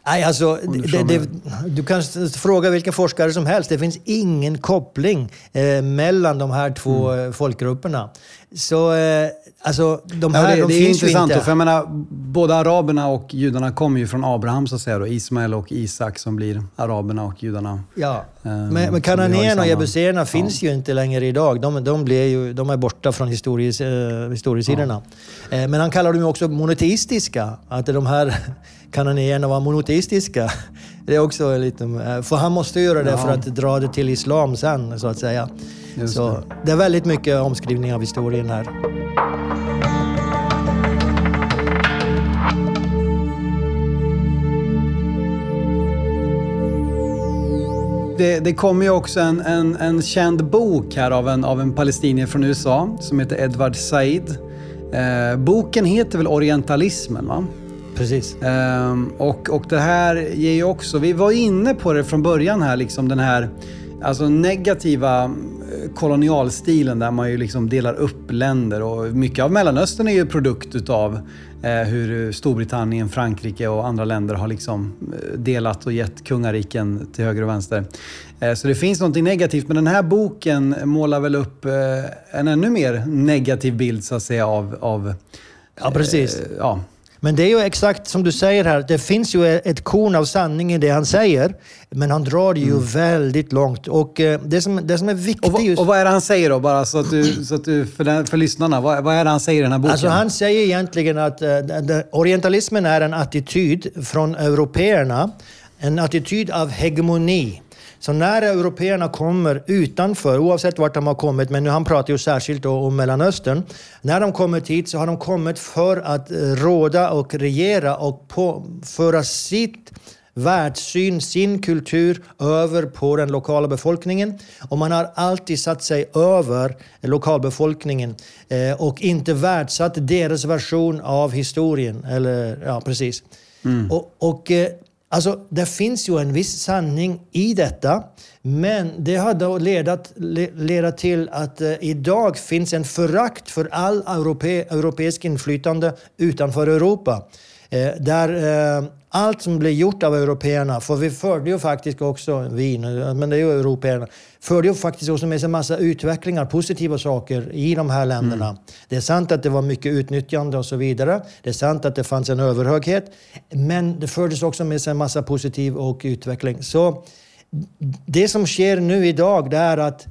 S3: Nej, alltså, det, det, du kan fråga vilka forskare som helst. Det finns ingen koppling eh, mellan de här två mm. folkgrupperna. Så eh, alltså, de här, ja, det,
S2: de det är intressant. Inte. För jag menar, både araberna och judarna kommer ju från Abraham, så att säga. Då. Ismael och Isak som blir araberna och judarna.
S3: Ja, eh, men, men kananéerna och jebuséerna finns ja. ju inte längre idag. De, de, blir ju, de är borta från histories, eh, historiesidorna. Ja. Eh, men han kallar dem ju också monoteistiska. Att de här kananéerna var monoteistiska. Det är också lite... Eh, för han måste göra det ja. för att dra det till islam sen, så att säga. Just Så det. det är väldigt mycket omskrivning av historien här.
S2: Det, det kom ju också en, en, en, känd bok här av en, av en palestinier från USA som heter Edward Said. Eh, boken heter väl Orientalismen? va?
S3: Precis.
S2: Eh, och, och det här ger ju också, vi var inne på det från början här, liksom den här alltså negativa eh, kolonialstilen där man ju liksom delar upp länder och mycket av Mellanöstern är ju produkt utav eh, hur Storbritannien, Frankrike och andra länder har liksom eh, delat och gett kungariken till höger och vänster. Så det finns något negativt, men den här boken målar väl upp en ännu mer negativ bild så att säga av... av
S3: Ja, precis.
S2: ja.
S3: Men det är ju exakt som du säger här, det finns ju ett korn av sanning i det han säger. Men han drar det ju väldigt långt. Och eh, det som, det som är viktigt
S2: Och, vad- och vad är det han säger då? Bara så att du, så att du för, den, för lyssnarna, vad, vad är det han säger i den här boken?
S3: Alltså han säger egentligen att eh, orientalismen är en attityd från européerna. En attityd av hegemoni. Så när européerna kommer utanför, oavsett vart de har kommit, men nu han pratar ju särskilt om Mellanöstern. När de kommit hit så har de kommit för att eh, råda och regera och på, föra sitt världssyn, sin kultur över på den lokala befolkningen. Och man har alltid satt sig över lokalbefolkningen eh, och inte värdesatt deras version av historien. Eller, ja, precis. Och, och eh, alltså, det finns ju en viss sanning i detta. Men det har då ledat, ledat till att eh, idag finns en förakt för all europe, europeisk inflytande utanför Europa. Eh, där eh, allt som blir gjort av européerna, för vi förde ju faktiskt också, vi, nu, men det är ju européerna, förde ju faktiskt också med sig en massa utvecklingar, positiva saker i de här länderna. Det är sant att det var mycket utnyttjande och så vidare. Det är sant att det fanns en överhöghet. Men det fördes också med sig en massa positiv och utveckling. Så det som sker nu idag det är att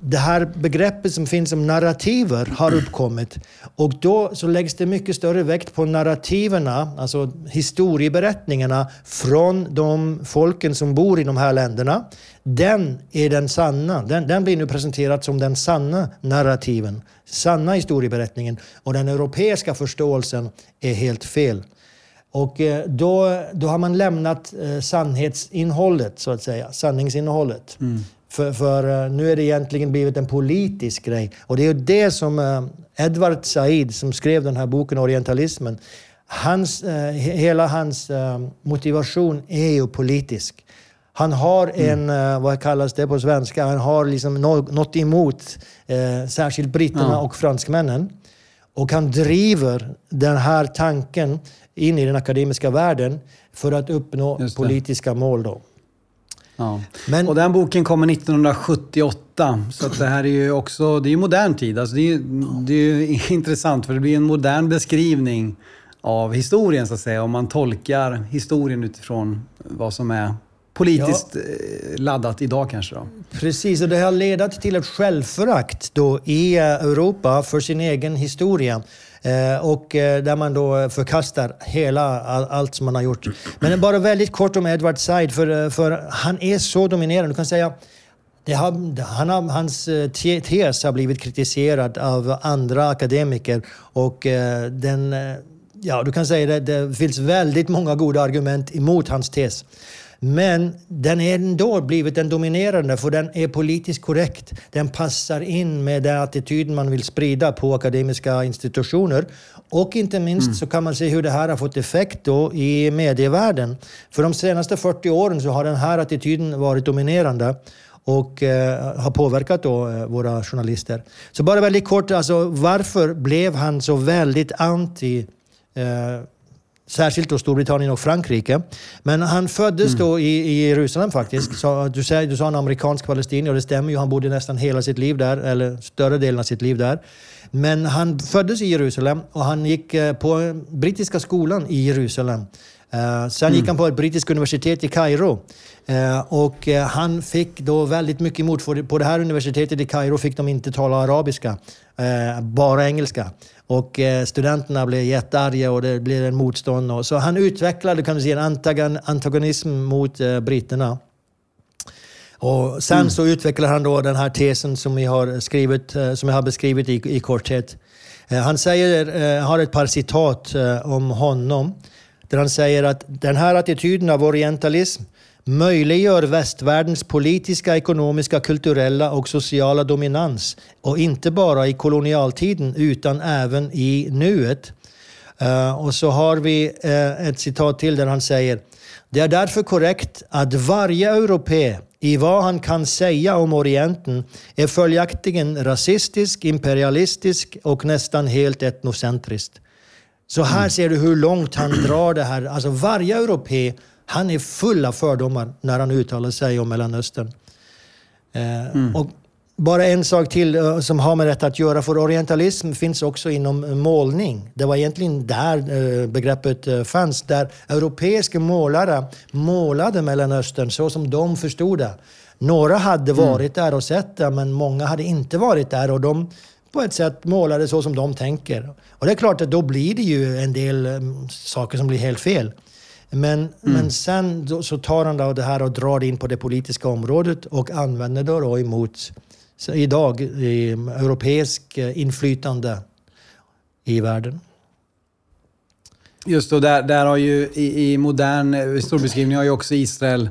S3: det här begreppet som finns som narrativer har uppkommit. Och då så läggs det mycket större vikt på narrativerna, alltså historieberättningarna från de folken som bor i de här länderna. Den är den sanna. Den, den blir nu presenterad som den sanna narrativen, sanna historieberättningen. Och den europeiska förståelsen är helt fel. Och eh, då, då har man lämnat eh, sannhetsinnehållet, så att säga. Sanningsinnehållet. Mm. För, för eh, nu är det egentligen blivit en politisk grej. Och det är ju det som eh, Edward Said, som skrev den här boken Orientalismen, hans, eh, he- hela hans motivation är ju politisk. Han har en, eh, vad kallas det på svenska, han har liksom nå- något emot eh, särskilt britterna
S2: Ja.
S3: och franskmännen. Och han driver den här tanken in i den akademiska världen för att uppnå politiska mål. Då.
S2: Ja.
S3: Men-
S2: Och den boken kommer 1978. Så det här är ju också, det är modern tid. Alltså det, är, det är intressant för det blir en modern beskrivning av historien så att säga. Om man tolkar historien utifrån vad som är politiskt eh, laddat idag kanske. Då.
S3: Precis, och det har ledat till ett självförakt då i Europa för sin egen historia. Eh, och eh, där man då förkastar hela allt som man har gjort. Men bara väldigt kort om Edward Said, för, eh, för han är så dominerande. Du kan säga det har, han har, hans tes har blivit kritiserad av andra akademiker och den, ja, du kan säga det, det finns väldigt många goda argument emot hans tes. Men den är ändå blivit den dominerande för den är politiskt korrekt. Den passar in med den attityden man vill sprida på akademiska institutioner. Och inte minst så kan man se hur det här har fått effekt då i medievärlden. För de senaste 40 åren så har den här attityden varit dominerande och eh, har påverkat då, eh, våra journalister. Så bara väldigt kort, alltså, varför blev han så väldigt anti eh, Särskilt då Storbritannien och Frankrike. Men han föddes då i, i Jerusalem faktiskt. Så du, säger, du sa en amerikansk palestinier och det stämmer ju. Han bodde nästan hela sitt liv där, eller större delen av sitt liv där. Men han föddes i Jerusalem och han gick eh, på brittiska skolan i Jerusalem. Eh, sen gick han på ett brittiskt universitet i Kairo. Eh, och eh, han fick då väldigt mycket emot. För på det här universitetet i Kairo fick de inte tala arabiska, bara engelska. Och studenterna blev jättearga och det blev en motstånd. Och, så han utvecklade kan du säga, en antagon, antagonism mot britterna. Och sen så utvecklar han då den här tesen som, vi har skrivit, som jag har beskrivit i, i korthet. Han säger, har ett par citat om honom. Där han säger att den här attityden av orientalism möjliggör västvärldens politiska, ekonomiska, kulturella och sociala dominans. Och inte bara i kolonialtiden utan även i nuet. Eh, och så har vi eh, ett citat till där han säger Det är därför korrekt att varje europé i vad han kan säga om Orienten är följaktligen rasistisk, imperialistisk och nästan helt etnocentriskt. Så här mm. ser du hur långt han drar det här. Alltså varje europé, han är full av fördomar när han uttalar sig om Mellanöstern. Eh, mm. Och bara en sak till uh, som har med detta att göra, för orientalism finns också inom målning. Det var egentligen där uh, begreppet fanns, där europeiska målare målade Mellanöstern så som de förstod det. Några hade mm. varit där och sett det, men många hade inte varit där och de på ett sätt målade så som de tänker. Och det är klart att då blir det ju en del um, saker som blir helt fel. Men, mm. men sen då, så tar han då det här och drar in på det politiska området och använder det då emot idag i europeisk eh, inflytande i världen.
S2: Just och där, där har ju i, i modern eh, historiebeskrivning har ju också Israel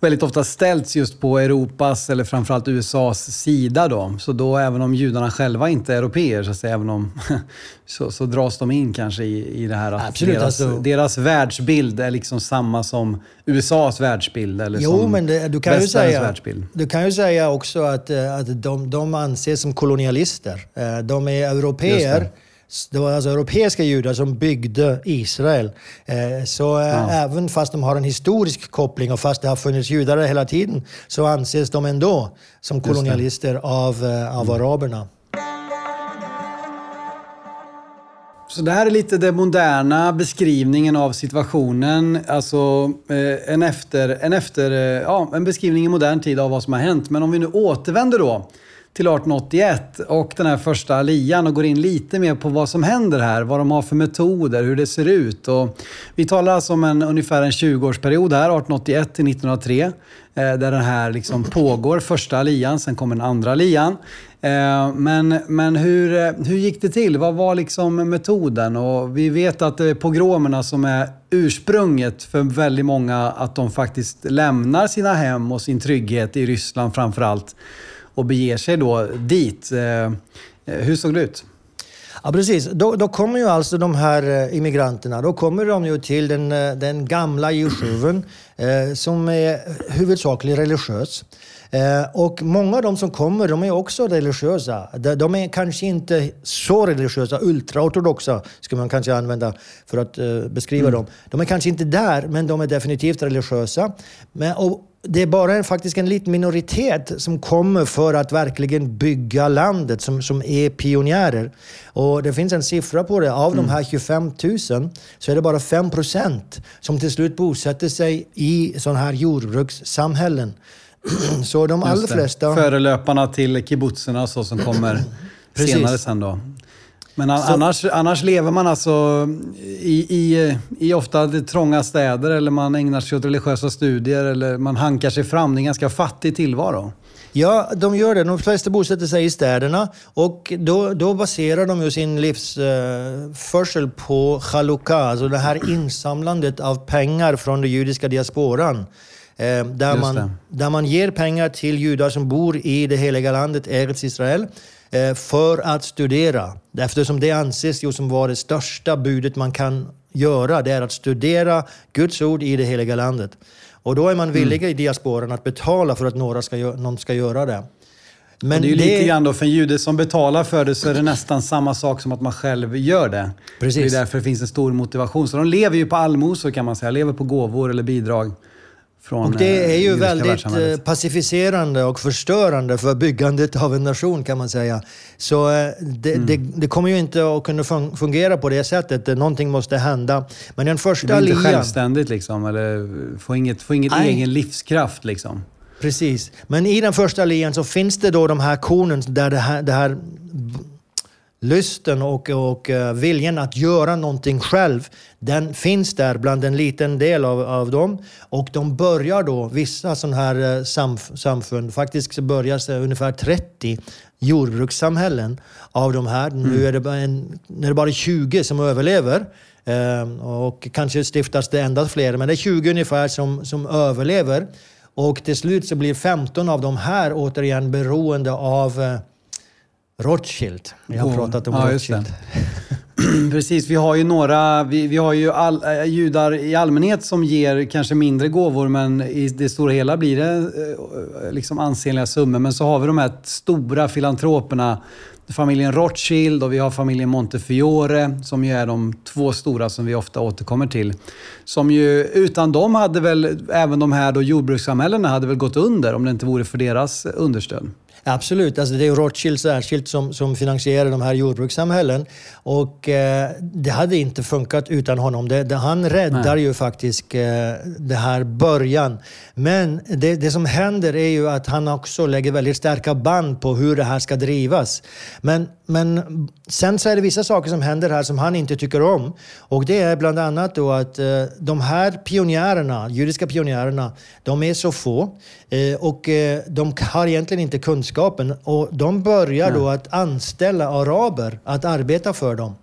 S2: väldigt ofta ställts just på Europas, eller framförallt USAs sida. Då. Så då även om judarna själva inte är europeer, så, att säga, även om, så, så dras de in kanske i, i det här att Absolut, deras, alltså. deras världsbild är liksom samma som USAs världsbild. Eller
S3: jo,
S2: som
S3: men det, du, kan ju säga, världsbild. du kan ju säga också att, eh, att de, de anses som kolonialister. Eh, de är europeer det var alltså europeiska judar som byggde Israel. Eh, så eh, ja. även fast de har en historisk koppling och fast det har funnits judar hela tiden så anses de ändå som kolonialister av, eh, av mm. araberna.
S2: Så det här är lite den moderna beskrivningen av situationen. Alltså en, efter, en, efter, ja, en beskrivning i modern tid av vad som har hänt. Men om vi nu återvänder då till 1881 och den här första lian och går in lite mer på vad som händer här, vad de har för metoder, hur det ser ut. Och vi talar alltså om en, ungefär en 20-årsperiod här, 1881 till 1903, eh, där den här liksom pågår, första lian, sen kommer den andra lian. Eh, men, men hur, hur gick det till? Vad var liksom metoden? Och vi vet att det är pogromerna som är ursprunget för väldigt många, att de faktiskt lämnar sina hem och sin trygghet i Ryssland framför allt och beger sig då dit. Eh, eh, hur såg det ut?
S3: Ja, precis. Då, då, kommer ju alltså de här eh, immigranterna, då kommer de ju till den, den gamla Jushuven eh, som är huvudsakligen religiös. Eh, och många av de som kommer, de är också religiösa. De, är kanske inte så religiösa, ultraortodoxa skulle man kanske använda för att eh, beskriva mm. dem. De är kanske inte där, men de är definitivt religiösa. Men, och, det är bara en, faktiskt en liten minoritet som kommer för att verkligen bygga landet, som, som är pionjärer. Och det finns en siffra på det. Av mm. de här 25 000 så är det bara 5 procent som till slut bosätter sig i sådana här jordbrukssamhällen. så de allra flesta...
S2: Förelöparna till kibbutzerna så som kommer senare sen då. Men annars, annars lever man alltså i, i, i ofta trånga städer eller man ägnar sig åt religiösa studier eller man hankar sig fram. Det är en ganska fattig tillvaro.
S3: Ja, de gör det. De flesta bosätter sig i städerna och då, då baserar de ju sin livsförsel uh, på chalukah, alltså det här insamlandet av pengar från den judiska diasporan. Uh, där, man, där man ger pengar till judar som bor i det heliga landet, Eretz Israel. Eh, för att studera. Eftersom det anses ju som vara det största budet man kan göra. Det är att studera Guds ord i det heliga landet. Och då är man villig mm. i diasporan att betala för att några ska, någon ska göra det.
S2: Men det är ju det... lite grann då, för en jude som betalar för det så är det nästan samma sak som att man själv gör det. Precis. Det är därför det finns en stor motivation. Så de lever ju på allmosor kan man säga, lever på gåvor eller bidrag.
S3: Från, och det är ju väldigt eh, pacificerande och förstörande för byggandet av en nation kan man säga. Så eh, det, mm. det, det kommer ju inte att kunna fungera på det sättet. Någonting måste hända. Men den första ligan... Det
S2: blir inte självständigt liksom, eller får inget, får inget egen livskraft liksom.
S3: Precis. Men i den första ligan så finns det då de här kornen där det här, det här lusten och, och uh, viljan att göra någonting själv, den finns där bland en liten del av, av dem. Och de börjar då, vissa sådana här uh, samf samfund, faktiskt så börjar ungefär 30 jordbrukssamhällen av de här. Mm. Nu är det, bara en, är det bara 20 som överlever. Uh, och kanske stiftas det ända fler, men det är 20 ungefär som, som överlever. Och till slut så blir 15 av de här återigen beroende av uh, Rothschild. Vi har pratat om ja, Rothschild.
S2: Precis, vi har ju några, vi, vi har ju all, äh, judar i allmänhet som ger kanske mindre gåvor men i det stora hela blir det äh, liksom ansenliga summor. Men så har vi de här stora filantroperna, familjen Rothschild och vi har familjen Montefiore som ju är de två stora som vi ofta återkommer till. Som ju, utan dem hade väl även de här då jordbrukssamhällena hade väl gått under om det inte vore för deras understöd.
S3: Absolut, alltså det är Rothschild särskilt som, som finansierar de här jordbrukssamhällen. Och eh, det hade inte funkat utan honom. Det, det, han räddar Nej. ju faktiskt eh, det här början. Men det, det som händer är ju att han också lägger väldigt starka band på hur det här ska drivas. Men, men sen så är det vissa saker som händer här som han inte tycker om. Och det är bland annat då att eh, de här pionjärerna, judiska pionjärerna, de är så få. Eh, och eh, de har egentligen inte kunskapen. Och de börjar då att anställa araber att arbeta för dem.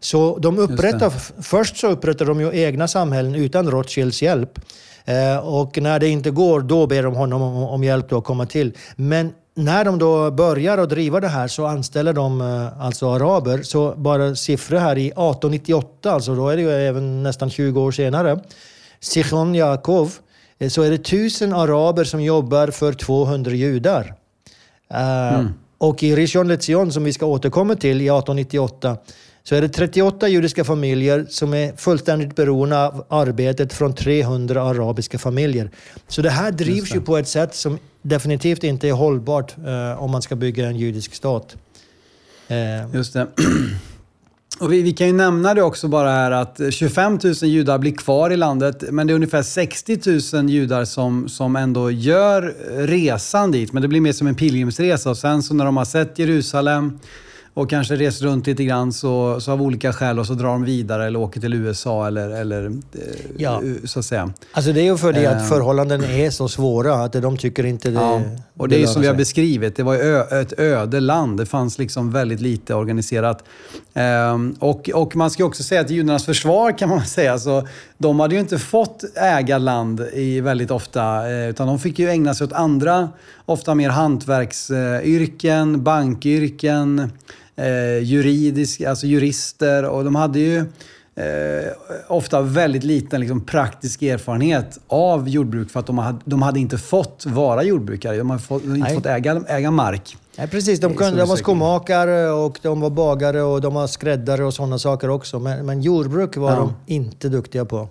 S3: Så de upprättar, först så upprättar de ju egna samhällen utan Rothschilds hjälp. Eh, och när det inte går, då ber de honom om, om hjälp att komma till. Men när de då börjar att driva det här så anställer de alltså araber. Så bara siffror här i 1898, alltså då är det ju även nästan 20 år senare. Sichon Jakov, Eh, så är det tusen araber som jobbar för 200 judar. Eh, mm. Och i Rishon LeZion, som vi ska återkomma till i 1898, så är det 38 judiska familjer som är fullständigt beroende av arbetet från 300 arabiska familjer. Så det här drivs det. ju på ett sätt som definitivt inte är hållbart eh, om man ska bygga en judisk stat.
S2: Eh. Just det. Och vi, vi, kan ju nämna det också bara här att 25 000 judar blir kvar i landet, men det är ungefär 60 000 judar som, som ändå gör resan dit. Men det blir mer som en pilgrimsresa. Och sen så när de har sett Jerusalem, och kanske reser runt lite grann så, så av olika skäl och så drar de vidare eller åker till USA eller, eller eh, ja. så att säga.
S3: Alltså det är ju för det att eh. förhållanden är så svåra att de tycker inte det... Ja.
S2: Och det, det är som vi har beskrivit, det var ett öde land. Det fanns liksom väldigt lite organiserat. Ehm, och, och man ska också säga att i judarnas försvar kan man säga, så de hade ju inte fått äga land i väldigt ofta, eh, utan de fick ju ägna sig åt andra, ofta mer hantverksyrken, bankyrken, eh, juridisk, alltså jurister och de hade ju eh, ofta väldigt liten liksom, praktisk erfarenhet av jordbruk för att de hade, de hade inte fått vara jordbrukare. De hade, fått, de hade inte fått äga, äga mark.
S3: Ja, precis. De, kunde, de var skomakare och de var bagare och de var skräddare och sådana saker också. Men, men jordbruk var ja. de inte duktiga på.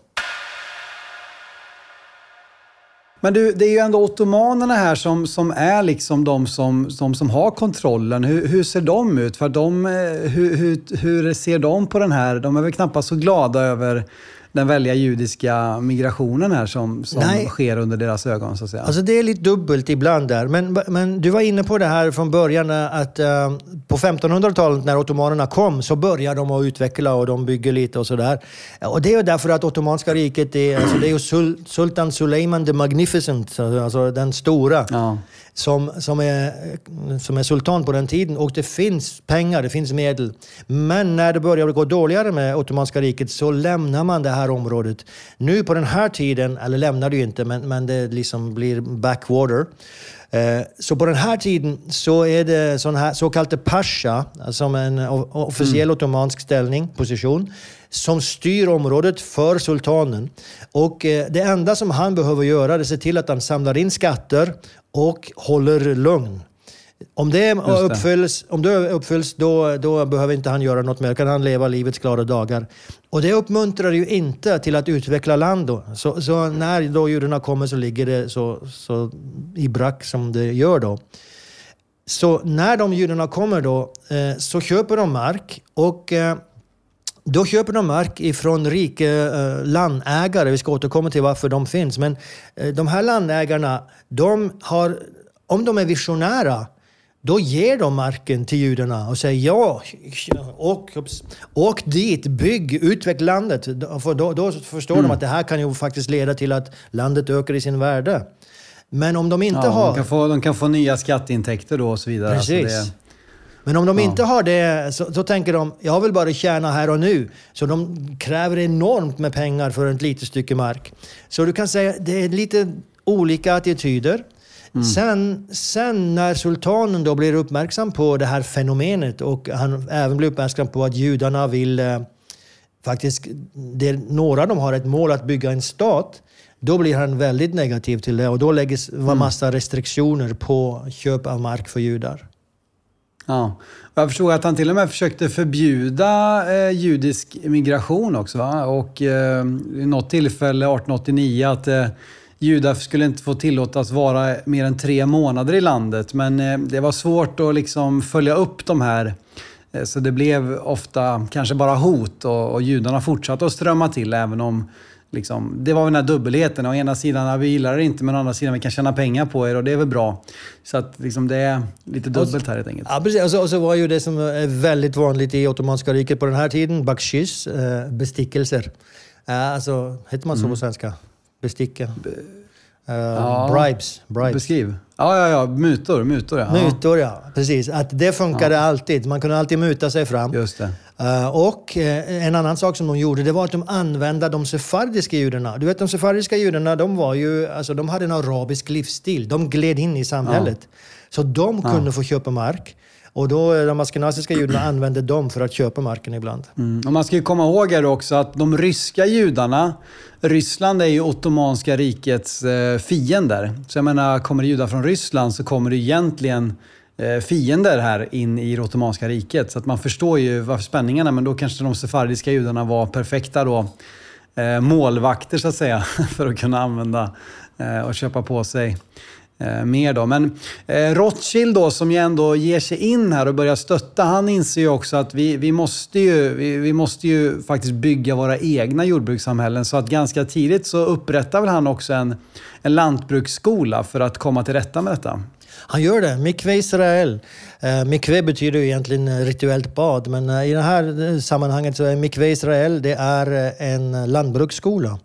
S2: Men du, det är ju ändå ottomanerna här som, som är liksom de som, som, som har kontrollen. Hur, hur ser de ut? För de, eh, hur, hur, hur ser de på den här? De är väl knappast så glada över den väldiga judiska migrationen här som, som sker under deras ögon. Så att säga.
S3: Alltså det är lite dubbelt ibland där. Men, men du var inne på det här från början att uh, på 1500-talet när ottomanerna kom så började de att utveckla och de bygger lite och sådär. Och det är därför att Ottomanska riket är, alltså det är ju Sul Sultan Suleiman the Magnificent, alltså den stora. Ja som, som, är, som är sultan på den tiden. Och det finns pengar, det finns medel. Men när det börjar gå dåligare med Ottomanska riket så lämnar man det här området. Nu på den här tiden, eller lämnar det ju inte, men, men det liksom blir backwater. Eh, så på den här tiden så är det sån här, så kallade pasha, som en officiell mm. ottomansk ställning, position, som styr området för sultanen. Och eh, det enda som han behöver göra är att se till att han samlar in skatter och håller lugn. Om det, det. uppfylls, om det uppfylls då, då behöver inte han göra något mer. kan han leva livets glada dagar. Och det uppmuntrar ju inte till att utveckla land. Då. Så, så när då judarna kommer så ligger det så, så i brack som det gör då. Så när de judarna kommer då eh, så köper de mark och eh, då köper de mark ifrån rika eh, landägare. Vi ska återkomma till varför de finns. Men de här landägarna, de har, om de är visionära, då ger de marken till judarna och säger ja, åk, åk dit, bygg, utveckla landet. För då, då förstår mm. de att det här kan ju faktiskt leda till att landet ökar i sin värde. Men om de inte
S2: ja,
S3: har...
S2: De kan, få, de kan få nya skatteintäkter då och så vidare.
S3: Alltså Precis. Alltså det... Men om de ja. inte har det så, så, tänker de, jag vill bara tjäna här och nu. Så de kräver enormt med pengar för ett litet stycke mark. Så du kan säga, det är lite olika attityder. Mm. Sen, sen när sultanen då blir uppmärksam på det här fenomenet och han även blir uppmärksam på att judarna vill eh, faktiskt, det, några av dem har ett mål att bygga en stat. Då blir han väldigt negativ till det och då läggs en mm. massa restriktioner på köp av mark för judar.
S2: Ja. Jag förstod att han till och med försökte förbjuda eh, judisk migration också. Va? Och eh, i något tillfälle, 1889, att eh, judar skulle inte få tillåtas vara mer än tre månader i landet. Men eh, det var svårt att liksom följa upp de här. Eh, så det blev ofta kanske bara hot och, och judarna fortsatte att strömma till även om Liksom, det var den här dubbelheten. Å ena sidan, vi gillar det inte, men å andra sidan, vi kan tjäna pengar på er och det är väl bra. Så att liksom, det är lite dubbelt här helt enkelt.
S3: Ja, precis. Och så, och så var ju det som är väldigt vanligt i Ottomanska riket på den här tiden, bakshish, eh, bestickelser. Alltså, heter man så mm. på svenska? Besticka? Uh, ja. Bribes. bribes.
S2: Beskriv. Ja, ja, ja. Mutor. Mutor, ja.
S3: Mutor, ja. Precis. Att det funkade ja. alltid. Man kunde alltid muta sig fram.
S2: Just det.
S3: Uh, och uh, en annan sak som de gjorde, det var att de använde de sefardiska judarna. Du vet, de sefardiska judarna, de, var ju, alltså, de hade en arabisk livsstil. De gled in i samhället. Ja. Så de kunde få köpa mark. Och då eh, de askenaziska judarna använde dem för att köpa marken ibland.
S2: Mm. Och man ska ju komma ihåg här också att de ryska judarna, Ryssland är ju Ottomanska rikets eh, fiender. Så jag menar, kommer det judar från Ryssland så kommer det egentligen eh, fiender här in i det Ottomanska riket. Så att man förstår ju varför spänningarna, men då kanske de sefardiska judarna var perfekta då, eh, målvakter så att säga, för att kunna använda eh, och köpa på sig eh, mer. Då. Men eh, Rothschild då, som ju ändå ger sig in här och börjar stötta, han inser ju också att vi, vi, måste, ju, vi, vi måste ju faktiskt bygga våra egna jordbrukssamhällen. Så att ganska tidigt så upprättar väl han också en, en lantbruksskola för att komma till rätta med detta.
S3: Han gör det. Mikve Israel. Eh, mikve betyder ju egentligen eh, rituellt bad, men eh, i det här eh, sammanhanget så är Mikve Israel det är en lantbruksskola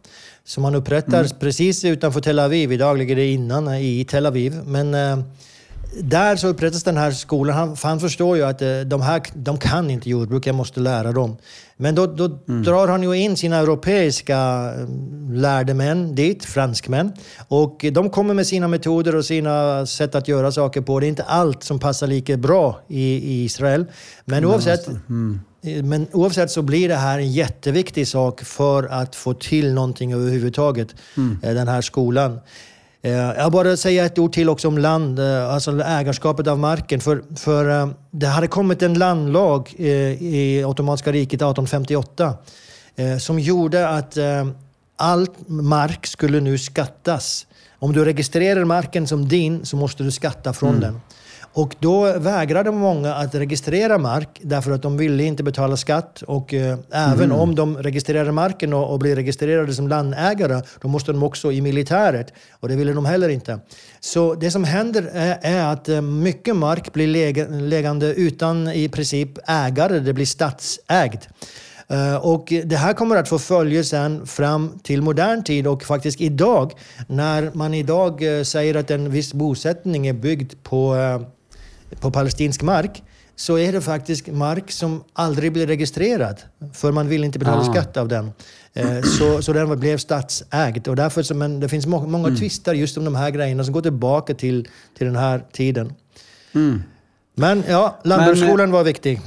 S3: som han upprättar mm. precis utanför Tel Aviv. Idag ligger det innan i Tel Aviv. Men eh, där så upprättas den här skolan. Han, han förstår ju att eh, de här de kan inte jordbruk, jag måste lära dem. Men då, då mm. drar han ju in sina europeiska eh, lärde män dit, franskmän. Och de kommer med sina metoder och sina sätt att göra saker på. Det är inte allt som passar lika bra i, i Israel. Men oavsett, mm. Men oavsett så blir det här en jätteviktig sak för att få till någonting överhuvudtaget, mm. Eh, den här skolan. Eh, jag bara säga ett ord till också om land, eh, alltså ägarskapet av marken. För, för det hade kommit en landlag i Ottomanska riket 1858 som gjorde att all mark skulle nu skattas. Om du registrerar marken som din så måste du skatta från mm. den. Och då vägrade många att registrera mark därför att de ville inte betala skatt. Och eh, även mm. om de registrerar marken och, och, blir registrerade som landägare, då måste de också i militäret. Och det ville de heller inte. Så det som händer är, är att eh, mycket mark blir lägande utan i princip ägare. Det blir statsägd. Uh, och det här kommer att få följe sen fram till modern tid och faktiskt idag när man idag uh, säger att en viss bosättning är byggd på på palestinsk mark så är det faktiskt mark som aldrig blir registrerad. För man vill inte betala ah. skatt av den. Eh, så, så den blev statsägd. Och därför så, men det finns må, många mm. tvister just om de här grejerna som går tillbaka till, till den här tiden. Mm. Men ja, lantbruksskolan var viktig.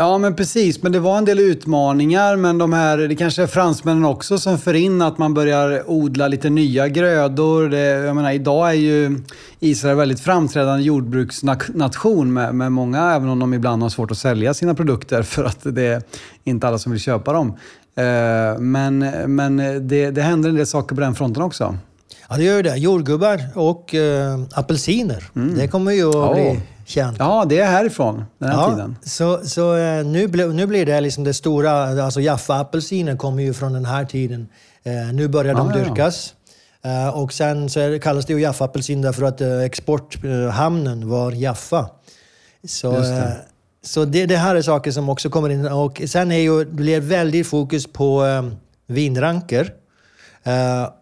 S2: Ja, men precis. Men det var en del utmaningar. Men de här, det kanske är fransmännen också som för in att man börjar odla lite nya grödor. Det, jag menar, idag är ju Israel väldigt framträdande jordbruksnation med, med många, även om de ibland har svårt att sälja sina produkter för att det är inte alla som vill köpa dem. Eh, men, men det, det händer en del saker på den fronten också.
S3: Ja, det gör det. Jordgubbar och äh, apelsiner. Mm. Det kommer ju att bli känt.
S2: Ja, det är härifrån den här ja, tiden.
S3: Så, så äh, nu, nu blir det liksom det stora, alltså Jaffa-apelsiner kommer ju från den här tiden. Äh, nu börjar de ja, dyrkas. Eh, och sen så kallas det ju Jaffa-apelsin därför att eh, exporthamnen var Jaffa. Så, det. så det, det, här är saker som också kommer in. Och sen är ju, det blir väldigt fokus på vinranker.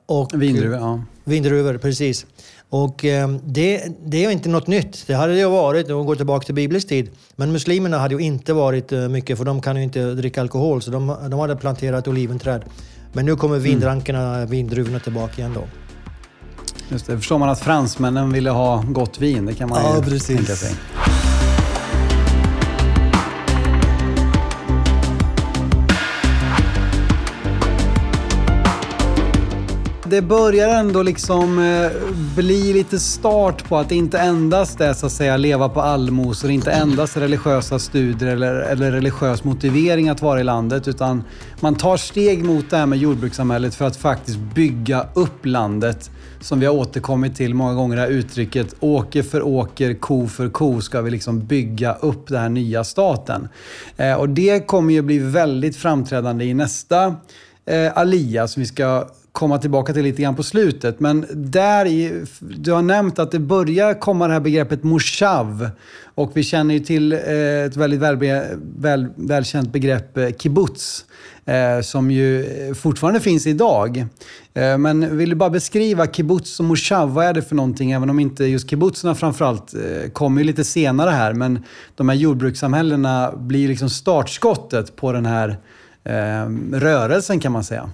S2: och vindruvor, ja.
S3: Vindruvor, precis. Och eh, det, det är inte något nytt. Det hade det ju varit om vi går tillbaka till biblisk tid. Men muslimerna hade ju inte varit eh, mycket, för de kan ju inte dricka alkohol, så de, de hade planterat oliventräd. Men nu kommer vinrankerna, mm. vindruvorna tillbaka igen då.
S2: Just det, förstår man att fransmännen ville ha gott vin, det kan man ja, ju precis. tänka sig. Det börjar ändå liksom eh, bli lite start på att det inte endast är så att säga leva på allmosor, inte endast religiösa studier eller, eller religiös motivering att vara i landet, utan man tar steg mot det här med jordbrukssamhället för att faktiskt bygga upp landet. Som vi har återkommit till många gånger, det här uttrycket åker för åker, ko för ko ska vi liksom bygga upp den här nya staten. Eh, och det kommer ju bli väldigt framträdande i nästa eh, alia som vi ska komma tillbaka till lite grann på slutet. Men där i, du har nämnt att det börjar komma det här begreppet moshav. Och vi känner ju till eh, ett väldigt väl, väl, välkänt begrepp, eh, kibbutz. Eh, som ju eh, fortfarande finns idag. Eh, men vill du bara beskriva kibbutz och moshav, vad är det för någonting? Även om inte just kibbutzerna framförallt eh, kommer lite senare här. Men de här jordbrukssamhällena blir liksom startskottet på den här eh, rörelsen kan man säga.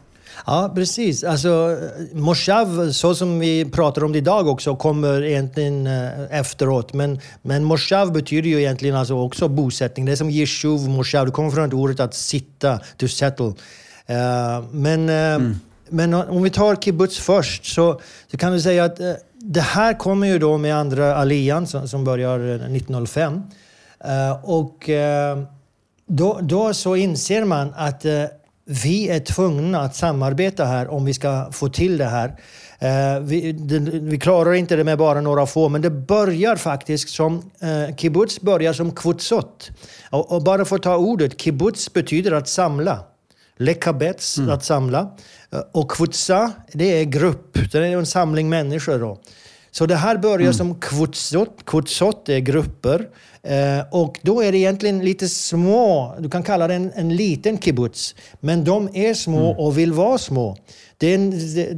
S3: Ja, precis. Alltså, Moshav, så som vi pratar om det idag också, kommer egentligen eh, efteråt. Men, men Moshav betyder ju egentligen alltså också bosättning. Det är som Yeshuv, Moshav. Det kommer från ordet att sitta, to settle. Uh, men, uh, mm. men om vi tar kibbutz först så, så kan vi säga att uh, det här kommer ju då med andra alian som, som börjar 1905. och då, då så inser man att vi är tvungna att samarbeta här om vi ska få till det här. Eh, vi, vi, klarar inte det med bara några få, men det börjar faktiskt som... Eh, kibbutz börjar som kvutsot. Och, och, bara för att ta ordet, kibbutz betyder att samla. Lekabets, mm. att samla. Eh, och kvutsa, det är grupp. Det är en samling människor. Då. Så det här börjar mm. som kvutsot. Kvutsot är grupper. Eh, och då är det egentligen lite små, du kan kalla det en, en liten kibbutz. Men de är små mm. och vill vara små. En,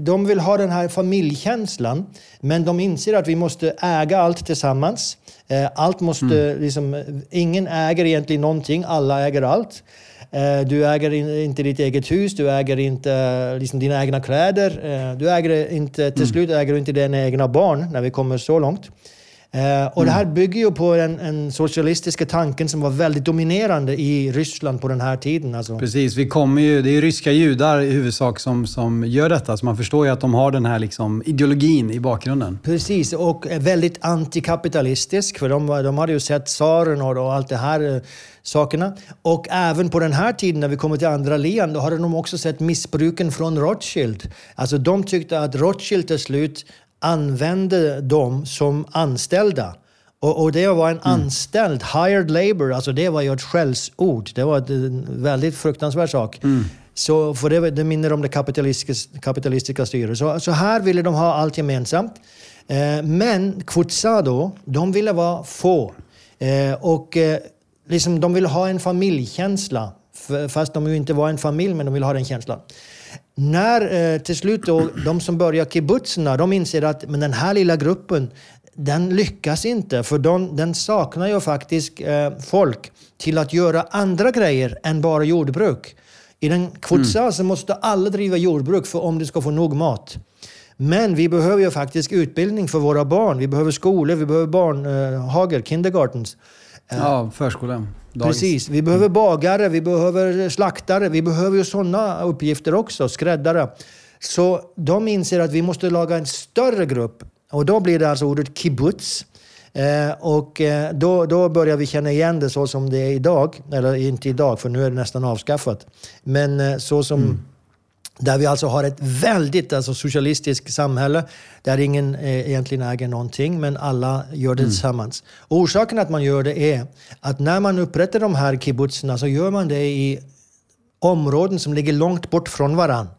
S3: de vill ha den här familjekänslan, men de inser att vi måste äga allt tillsammans. Eh, allt måste, mm. liksom, ingen äger egentligen någonting, alla äger allt. Eh, du äger inte ditt eget hus, du äger inte liksom, dina egna kläder. Eh, du äger inte, till mm. slut äger du inte dina egna barn, när vi kommer så långt. Eh, och mm. det här bygger ju på den en socialistiska tanken som var väldigt dominerande i Ryssland på den här tiden. Alltså.
S2: Precis, vi kommer ju, det är ryska judar i huvudsak som, som gör detta, så man förstår ju att de har den här liksom ideologin i bakgrunden.
S3: Precis, och väldigt antikapitalistisk, för de, de hade ju sett tsaren och, allt det här eh, sakerna. Och även på den här tiden, när vi kommer till andra lian, då hade de också sett missbruken från Rothschild. Alltså de tyckte att Rothschild till slut använde dem som anställda. Och, och det var en mm. anställd, hired labor, alltså det var ju ett skällsord. Det var en väldigt fruktansvärd sak. Mm. Så, för det, det minner om det kapitalistiska, kapitalistiska styret. Så, så här ville de ha allt gemensamt. Eh, men Kvutsa då, de ville vara få. Eh, och eh, liksom, de ville ha en familjekänsla. Fast de ju inte var en familj, men de ville ha den känslan. När eh, till slut då, de som börjar kibbutzerna, de inser att men den här lilla gruppen, den lyckas inte. För de, den saknar ju faktiskt eh, folk till att göra andra grejer än bara jordbruk. I den kvutsa mm. så måste alla driva jordbruk för om du ska få nog mat. Men vi behöver ju faktiskt utbildning för våra barn. Vi behöver skolor, vi behöver barnhagar, eh, kindergartens.
S2: Ja, förskolan.
S3: Dagis. Precis. Vi behöver bagare, vi behöver slaktare, vi behöver ju sådana uppgifter också, skräddare. Så de inser att vi måste laga en större grupp. Och då blir det alltså ordet kibbutz. Eh, och eh, då, då börjar vi känna igen det så som det är idag. Eller inte idag, för nu är det nästan avskaffat. Men eh, så som mm. Där vi alltså har ett väldigt alltså, socialistiskt samhälle där ingen eh, egentligen äger någonting, men alla gör det mm. tillsammans. Och orsaken att man gör det är att när man upprättar de här kibbutzerna så gör man det i områden som ligger långt bort från varandra.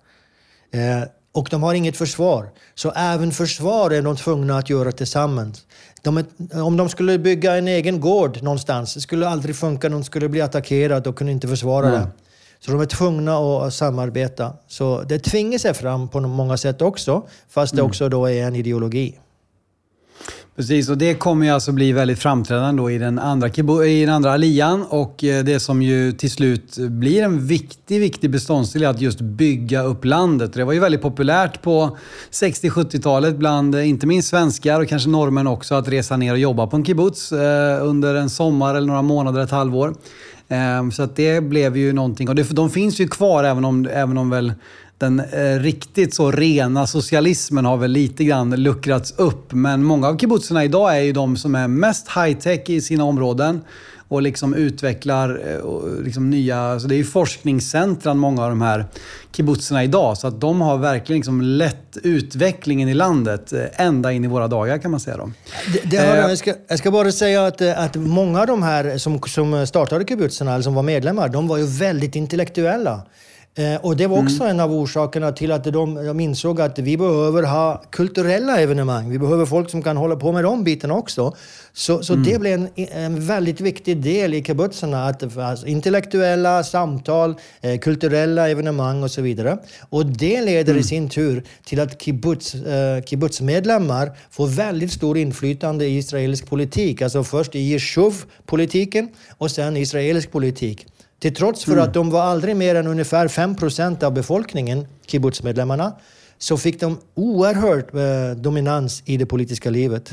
S3: Eh, och de har inget försvar. Så även försvar är de tvungna att göra tillsammans. De är, om de skulle bygga en egen gård någonstans, det skulle aldrig funka. De skulle bli attackerade och kunde inte försvara mm. det. Så de är tvungna att samarbeta. Så det tvingar sig fram på många sätt också, fast det mm. också då är en ideologi.
S2: Precis, och det kommer ju alltså bli väldigt framträdande då i den andra, i den andra alian och eh, det som ju till slut blir en viktig, viktig beståndsdel är att just bygga upp landet. Det var ju väldigt populärt på 60-70-talet bland eh, inte minst svenskar och kanske norrmän också att resa ner och jobba på en kibbutz eh, under en sommar eller några månader, ett halvår. Ehm, så att det blev ju någonting. Och det, de finns ju kvar även om, även om väl den eh, riktigt så rena socialismen har väl lite grann luckrats upp. Men många av kibbutzerna idag är ju de som är mest high-tech i sina områden och liksom utvecklar eh, liksom nya... Så det är ju forskningscentran, många av de här kibbutzerna idag. Så att de har verkligen liksom lett utvecklingen i landet eh, ända in i våra dagar kan man säga. Då.
S3: Det, det har, eh, jag, ska, jag ska bara säga att, att många av de här som, som startade kibbutzerna, eller som var medlemmar, de var ju väldigt intellektuella. Eh, och det var också mm. en av orsakerna till att de, de insåg att vi behöver ha kulturella evenemang. Vi behöver folk som kan hålla på med de bitarna också. Så, så mm. det blev en, en, väldigt viktig del i kibbutzarna. Att, alltså, intellektuella samtal, eh, kulturella evenemang och så vidare. Och det leder mm. i sin tur till att kibbutz, eh, kibbutzmedlemmar får väldigt stor inflytande i israelisk politik. Alltså först i Yeshuv-politiken och sen israelisk politik. Till trots för mm. att de var aldrig mer än ungefär 5% av befolkningen, kibbutzmedlemmarna, så fick de oerhört eh, dominans i det politiska livet.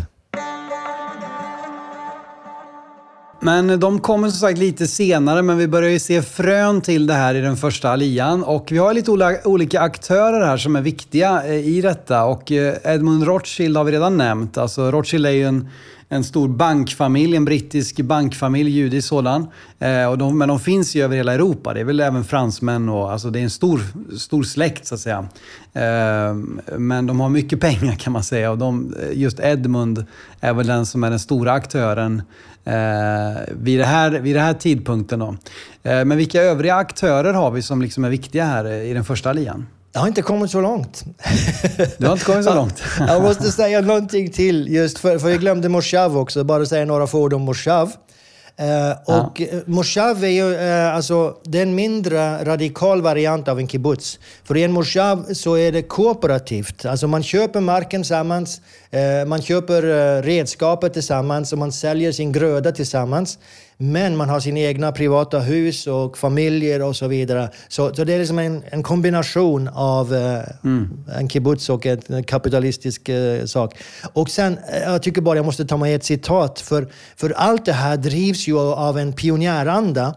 S2: Men de kommer som sagt lite senare, men vi börjar ju se frön till det här i den första alian. Och vi har lite olika aktörer här som är viktiga eh, i detta. Och eh, Edmund Rothschild har vi redan nämnt. Alltså Rothschild är ju en en stor bankfamilj, en brittisk bankfamilj, judisk sådan. Eh, och de, men de finns ju över hela Europa. Det är väl även fransmän och alltså det är en stor, stor släkt så att säga. Eh, men de har mycket pengar kan man säga och de, eh, just Edmund är väl den som är den stora aktören eh, vid, det här, vid den här tidpunkten. Då. Eh, men vilka övriga aktörer har vi som liksom är viktiga här i den första lian?
S3: Jag har inte kommit så långt.
S2: Du har inte kommit så långt?
S3: jag måste säga någonting till, just för, för jag glömde Moshav också. Bara säga några få ord om Moshav. Uh, och ja. Moshav är ju uh, alltså, det är en mindre radikal variant av en kibbutz. För i en moshav så är det kooperativt. Alltså man köper marken tillsammans, uh, man köper redskapet tillsammans och man säljer sin gröda tillsammans. Men man har sina egna privata hus och familjer och så vidare. Så, så det är liksom en, en kombination av eh, mm. en kibbutz och en kapitalistisk eh, sak. Och sen, eh, jag tycker bara jag måste ta med ett citat. För, för allt det här drivs ju av en pionjäranda.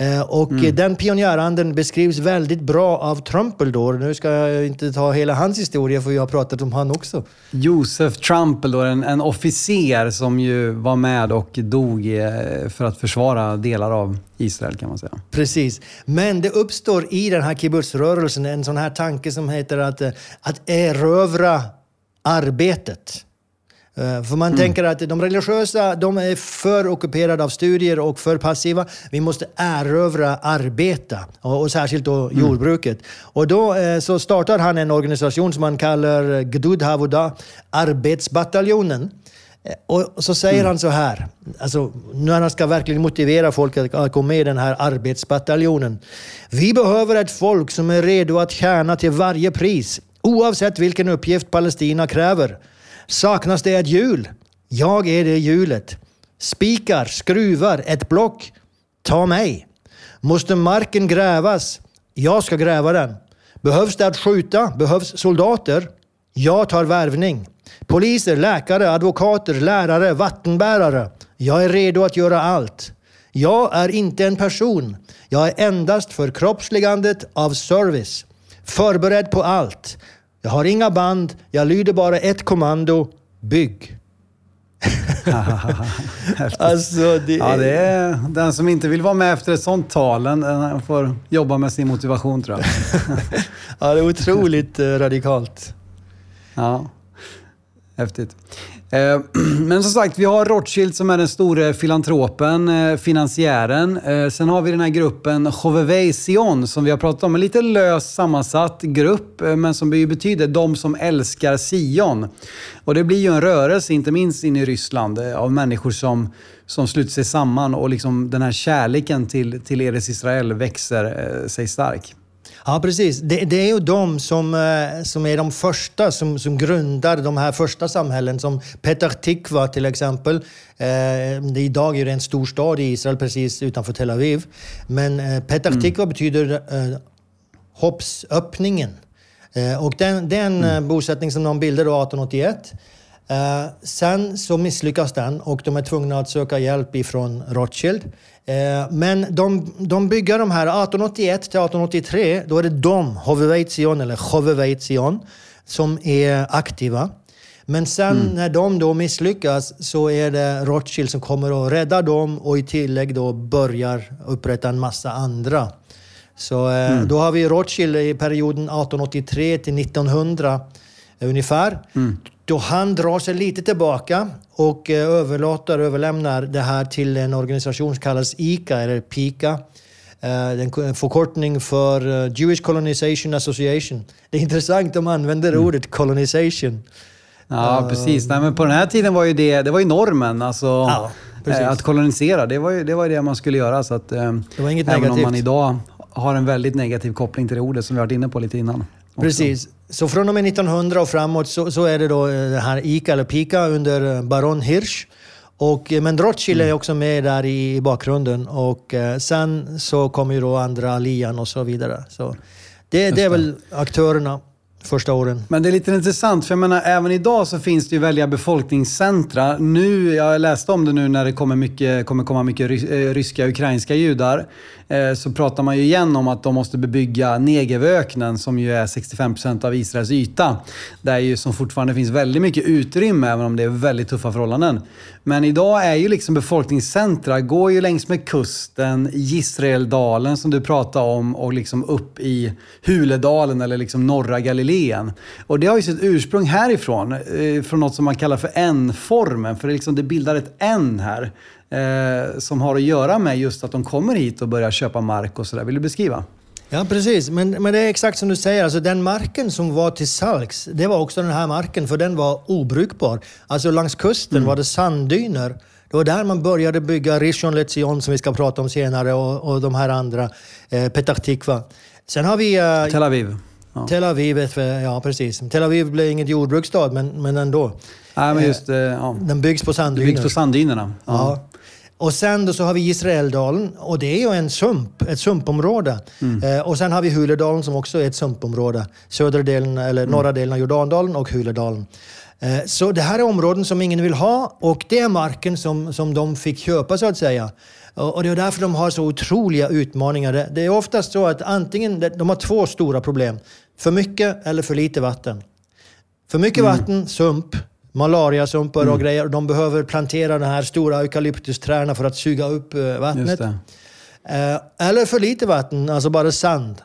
S3: Eh, och mm. den pionjäranden beskrivs väldigt bra av Trumpeldor. Nu ska jag inte ta hela hans historia, för jag har pratat om han också.
S2: Josef Trumpeldor, en, en officer som ju var med och dog eh, för att försvara delar av Israel kan man säga.
S3: Precis. Men det uppstår i den här kibbutzrörelsen en sån här tanke som heter att, eh, att erövra arbetet. Eh, för man mm. tänker att de religiösa de är för ockuperade av studier och för passiva. Vi måste erövra arbeta, och, och särskilt då mm. jordbruket. Och då eh, så startar han en organisation som man kallar Gdud Havoda, Arbetsbataljonen. Eh, och så säger mm. han så här, alltså, när han ska verkligen motivera folk att gå med i den här arbetsbataljonen. Vi behöver ett folk som är redo att tjäna till varje pris, oavsett vilken uppgift Palestina kräver. Saknas det ett hjul? Jag är det hjulet. Spikar, skruvar, ett block? Ta mig. Måste marken grävas? Jag ska gräva den. Behövs det att skjuta? Behövs soldater? Jag tar värvning. Poliser, läkare, advokater, lärare, vattenbärare. Jag är redo att göra allt. Jag är inte en person. Jag är endast förkroppsligandet av service. Förberedd på allt. Jag har inga band, jag lyder bara ett kommando. Bygg.
S2: alltså, det... Ja, det är den som inte vill vara med efter ett sånt tal, den får jobba med sin motivation tror jag.
S3: ja, det är otroligt eh, radikalt.
S2: Ja, häftigt. Eh, men som sagt, vi har Rothschild som är den store filantropen, eh, finansiären. Eh, sen har vi den här gruppen Jovevei Sion som vi har pratat om. En lite löst sammansatt grupp, men som betyder de som älskar Sion. Och det blir ju en rörelse, inte minst inne i Ryssland, av människor som, som sluter sig samman och liksom den här kärleken till, till Eres Israel växer sig stark.
S3: Ja, precis. Det, det, är ju de som, eh, som är de första som, som grundar de här första samhällen, som Petah Tikva till exempel. Eh, idag är det en stor stad i Israel precis utanför Tel Aviv. Men eh, Petah mm. Tikva betyder eh, hoppsöppningen. Eh, och den, den mm. bosättning som de bildade 1881 Eh, sen så misslyckas den och de är tvungna att söka hjälp ifrån Rothschild. Eh, men de, de bygger de här 1881 till 1883, då är det de, Hoveveizion eller Hoveveizion, som är aktiva. Men sen mm. när de då misslyckas så är det Rothschild som kommer att rädda dem och i tillägg då börjar upprätta en massa andra. Så eh, mm. då har vi Rothschild i perioden 1883 till 1900 ungefär. Mm då han drar sig lite tillbaka och eh, överlåter, överlämnar det här till en organisation som kallas ICA, eller PICA. Eh, en förkortning för eh, Jewish Colonization Association. Det är intressant, de använder mm. ordet colonization.
S2: Ja, precis. Nej, men på den här tiden var ju det, det var ju normen. Alltså, ja, att kolonisera, det var, ju, det var det man skulle göra. Så att, det var inget även negativt. om man idag har en väldigt negativ koppling till det ordet som vi varit inne på lite innan.
S3: Precis. Så från och med 1900 och framåt så, så är det då eh, det här ICA eller PICA under eh, baron Hirsch. Och, eh, men Rothschild mm. är också med där i bakgrunden och sen så kommer ju då andra lian och så vidare. Så det, det är väl aktörerna första åren.
S2: Men det är lite intressant, för jag menar även idag så finns det ju väldiga befolkningscentra. Nu, jag läste om det nu när det kommer, mycket, kommer komma mycket eh, ryska och ukrainska judar. Eh, så pratar man ju igen om att de måste bebygga Negevöknen som ju är 65 procent av Israels yta. Där ju som fortfarande finns väldigt mycket utrymme även om det är väldigt tuffa förhållanden. Men idag är ju liksom befolkningscentra, går ju längs med kusten, Israeldalen som du pratade om och liksom upp i Huledalen eller liksom norra Galileen. Och det har ju sitt ursprung härifrån, eh, från något som man kallar för N-formen. För det, liksom, det bildar ett N här eh, som har att göra med just att de kommer hit och börjar köpa mark och sådär. Vill du beskriva?
S3: Ja, precis. Men, men det är exakt som du säger. Alltså, den marken som var till Salks, det var också den här marken, för den var obrukbar. Alltså längs kusten mm. var det sanddyner. Det var där man började bygga Rishon LeZion, som vi ska prata om senare, och, och de här andra, eh, Petah Tikva.
S2: Sen har vi... Eh, Tel Aviv.
S3: Ja. Tel Aviv, ja precis. Tel Aviv blev inget jordbruksstad, men, men ändå.
S2: Nej, men just, eh, ja.
S3: Den byggs på sanddyner.
S2: Byggs på sanddynerna.
S3: Ja. ja. Och sen då så har vi Israeldalen och det är ju en sump, ett sumpområde. Mm. Eh, och sen har vi Huledalen som också är ett sumpområde. Södra delen, eller mm. norra delen av Jordandalen och Huledalen. Eh, så det här är områden som ingen vill ha och det är marken som, som de fick köpa så att säga. Och, det är därför de har så otroliga utmaningar. Det, är oftast så att antingen, de har två stora problem. För mycket eller för lite vatten. För mycket mm. vatten, sump malariasumpar mm. och grejer. De behöver plantera de här stora eukalyptusträden för att suga upp eh, vattnet. Eh, eller för lite vatten, alltså bara sand.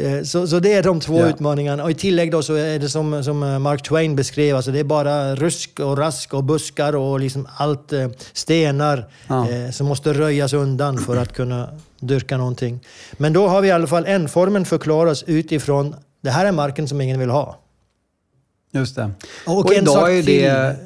S3: Eh, så, så det är de två ja. utmaningarna. Och i tillägg då så är det som, som Mark Twain beskrev, alltså det är bara rusk och rask och buskar och liksom allt stenar ja. eh, som måste röjas undan för att kunna dyrka någonting. Men då har vi i alla fall en-formen förklaras utifrån, det här är marken som ingen vill ha.
S2: Just det.
S3: Och, och idag är det...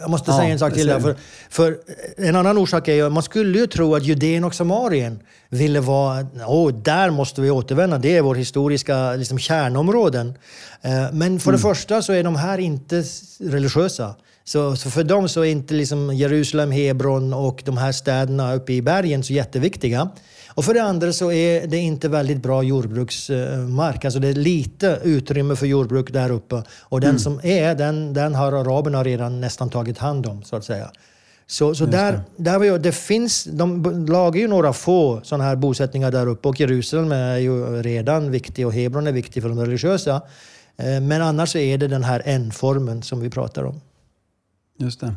S3: Jag måste ja, säga en sak till där. För, för, en annan orsak är ju, man skulle ju tro att Judeen och Samarien ville vara, åh, där måste vi återvända, det är vår historiska liksom, kärnområden. Eh, men för mm. det första så är de här inte religiösa. Så, så, för dem så är inte liksom Jerusalem, Hebron och de här städerna uppe i bergen så jätteviktiga. Och för det andra så är det inte väldigt bra jordbruksmark. Alltså det är lite utrymme för jordbruk där uppe. Och den mm. som är, den, den har araberna redan nästan tagit hand om, så att säga. Så, så där, där var ju, det finns, de lagar ju några få sådana här bosättningar där uppe och Jerusalem är ju redan viktig och Hebron är viktig för de religiösa. Eh, men annars är det den här N-formen som vi pratar om.
S2: Just det.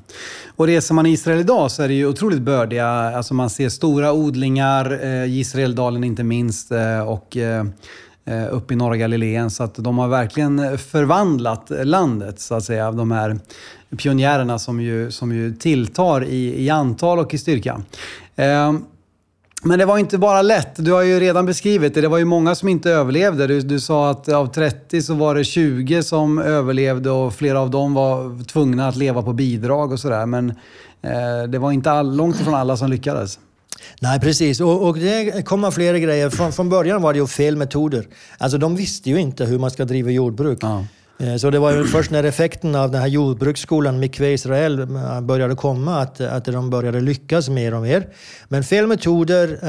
S2: Och reser man i Israel idag så är det ju otroligt bördiga. Alltså man ser stora odlingar, eh, Israeldalen inte minst. Eh, och, eh, eh uppe i norra Galileen. Så att de har verkligen förvandlat landet, så att säga, de här pionjärerna som ju, som ju tilltar i, i antal och i styrka. Ehm, men det var inte bara lätt. Du har ju redan beskrivit det. Det var ju många som inte överlevde. Du, du sa att av 30 så var det 20 som överlevde och flera av dem var tvungna att leva på bidrag och sådär. Men eh, det var inte all, långt ifrån alla som lyckades.
S3: Nej, precis. Och, och det kommer flera grejer. Från, från början var det ju fel metoder. Alltså de visste ju inte hur man ska driva jordbruk. Ja. Eh, så det var ju först när effekten av den här jordbruksskolan, Mikve Israel, eh, började komma att, att de började lyckas mer och mer. Men fel metoder,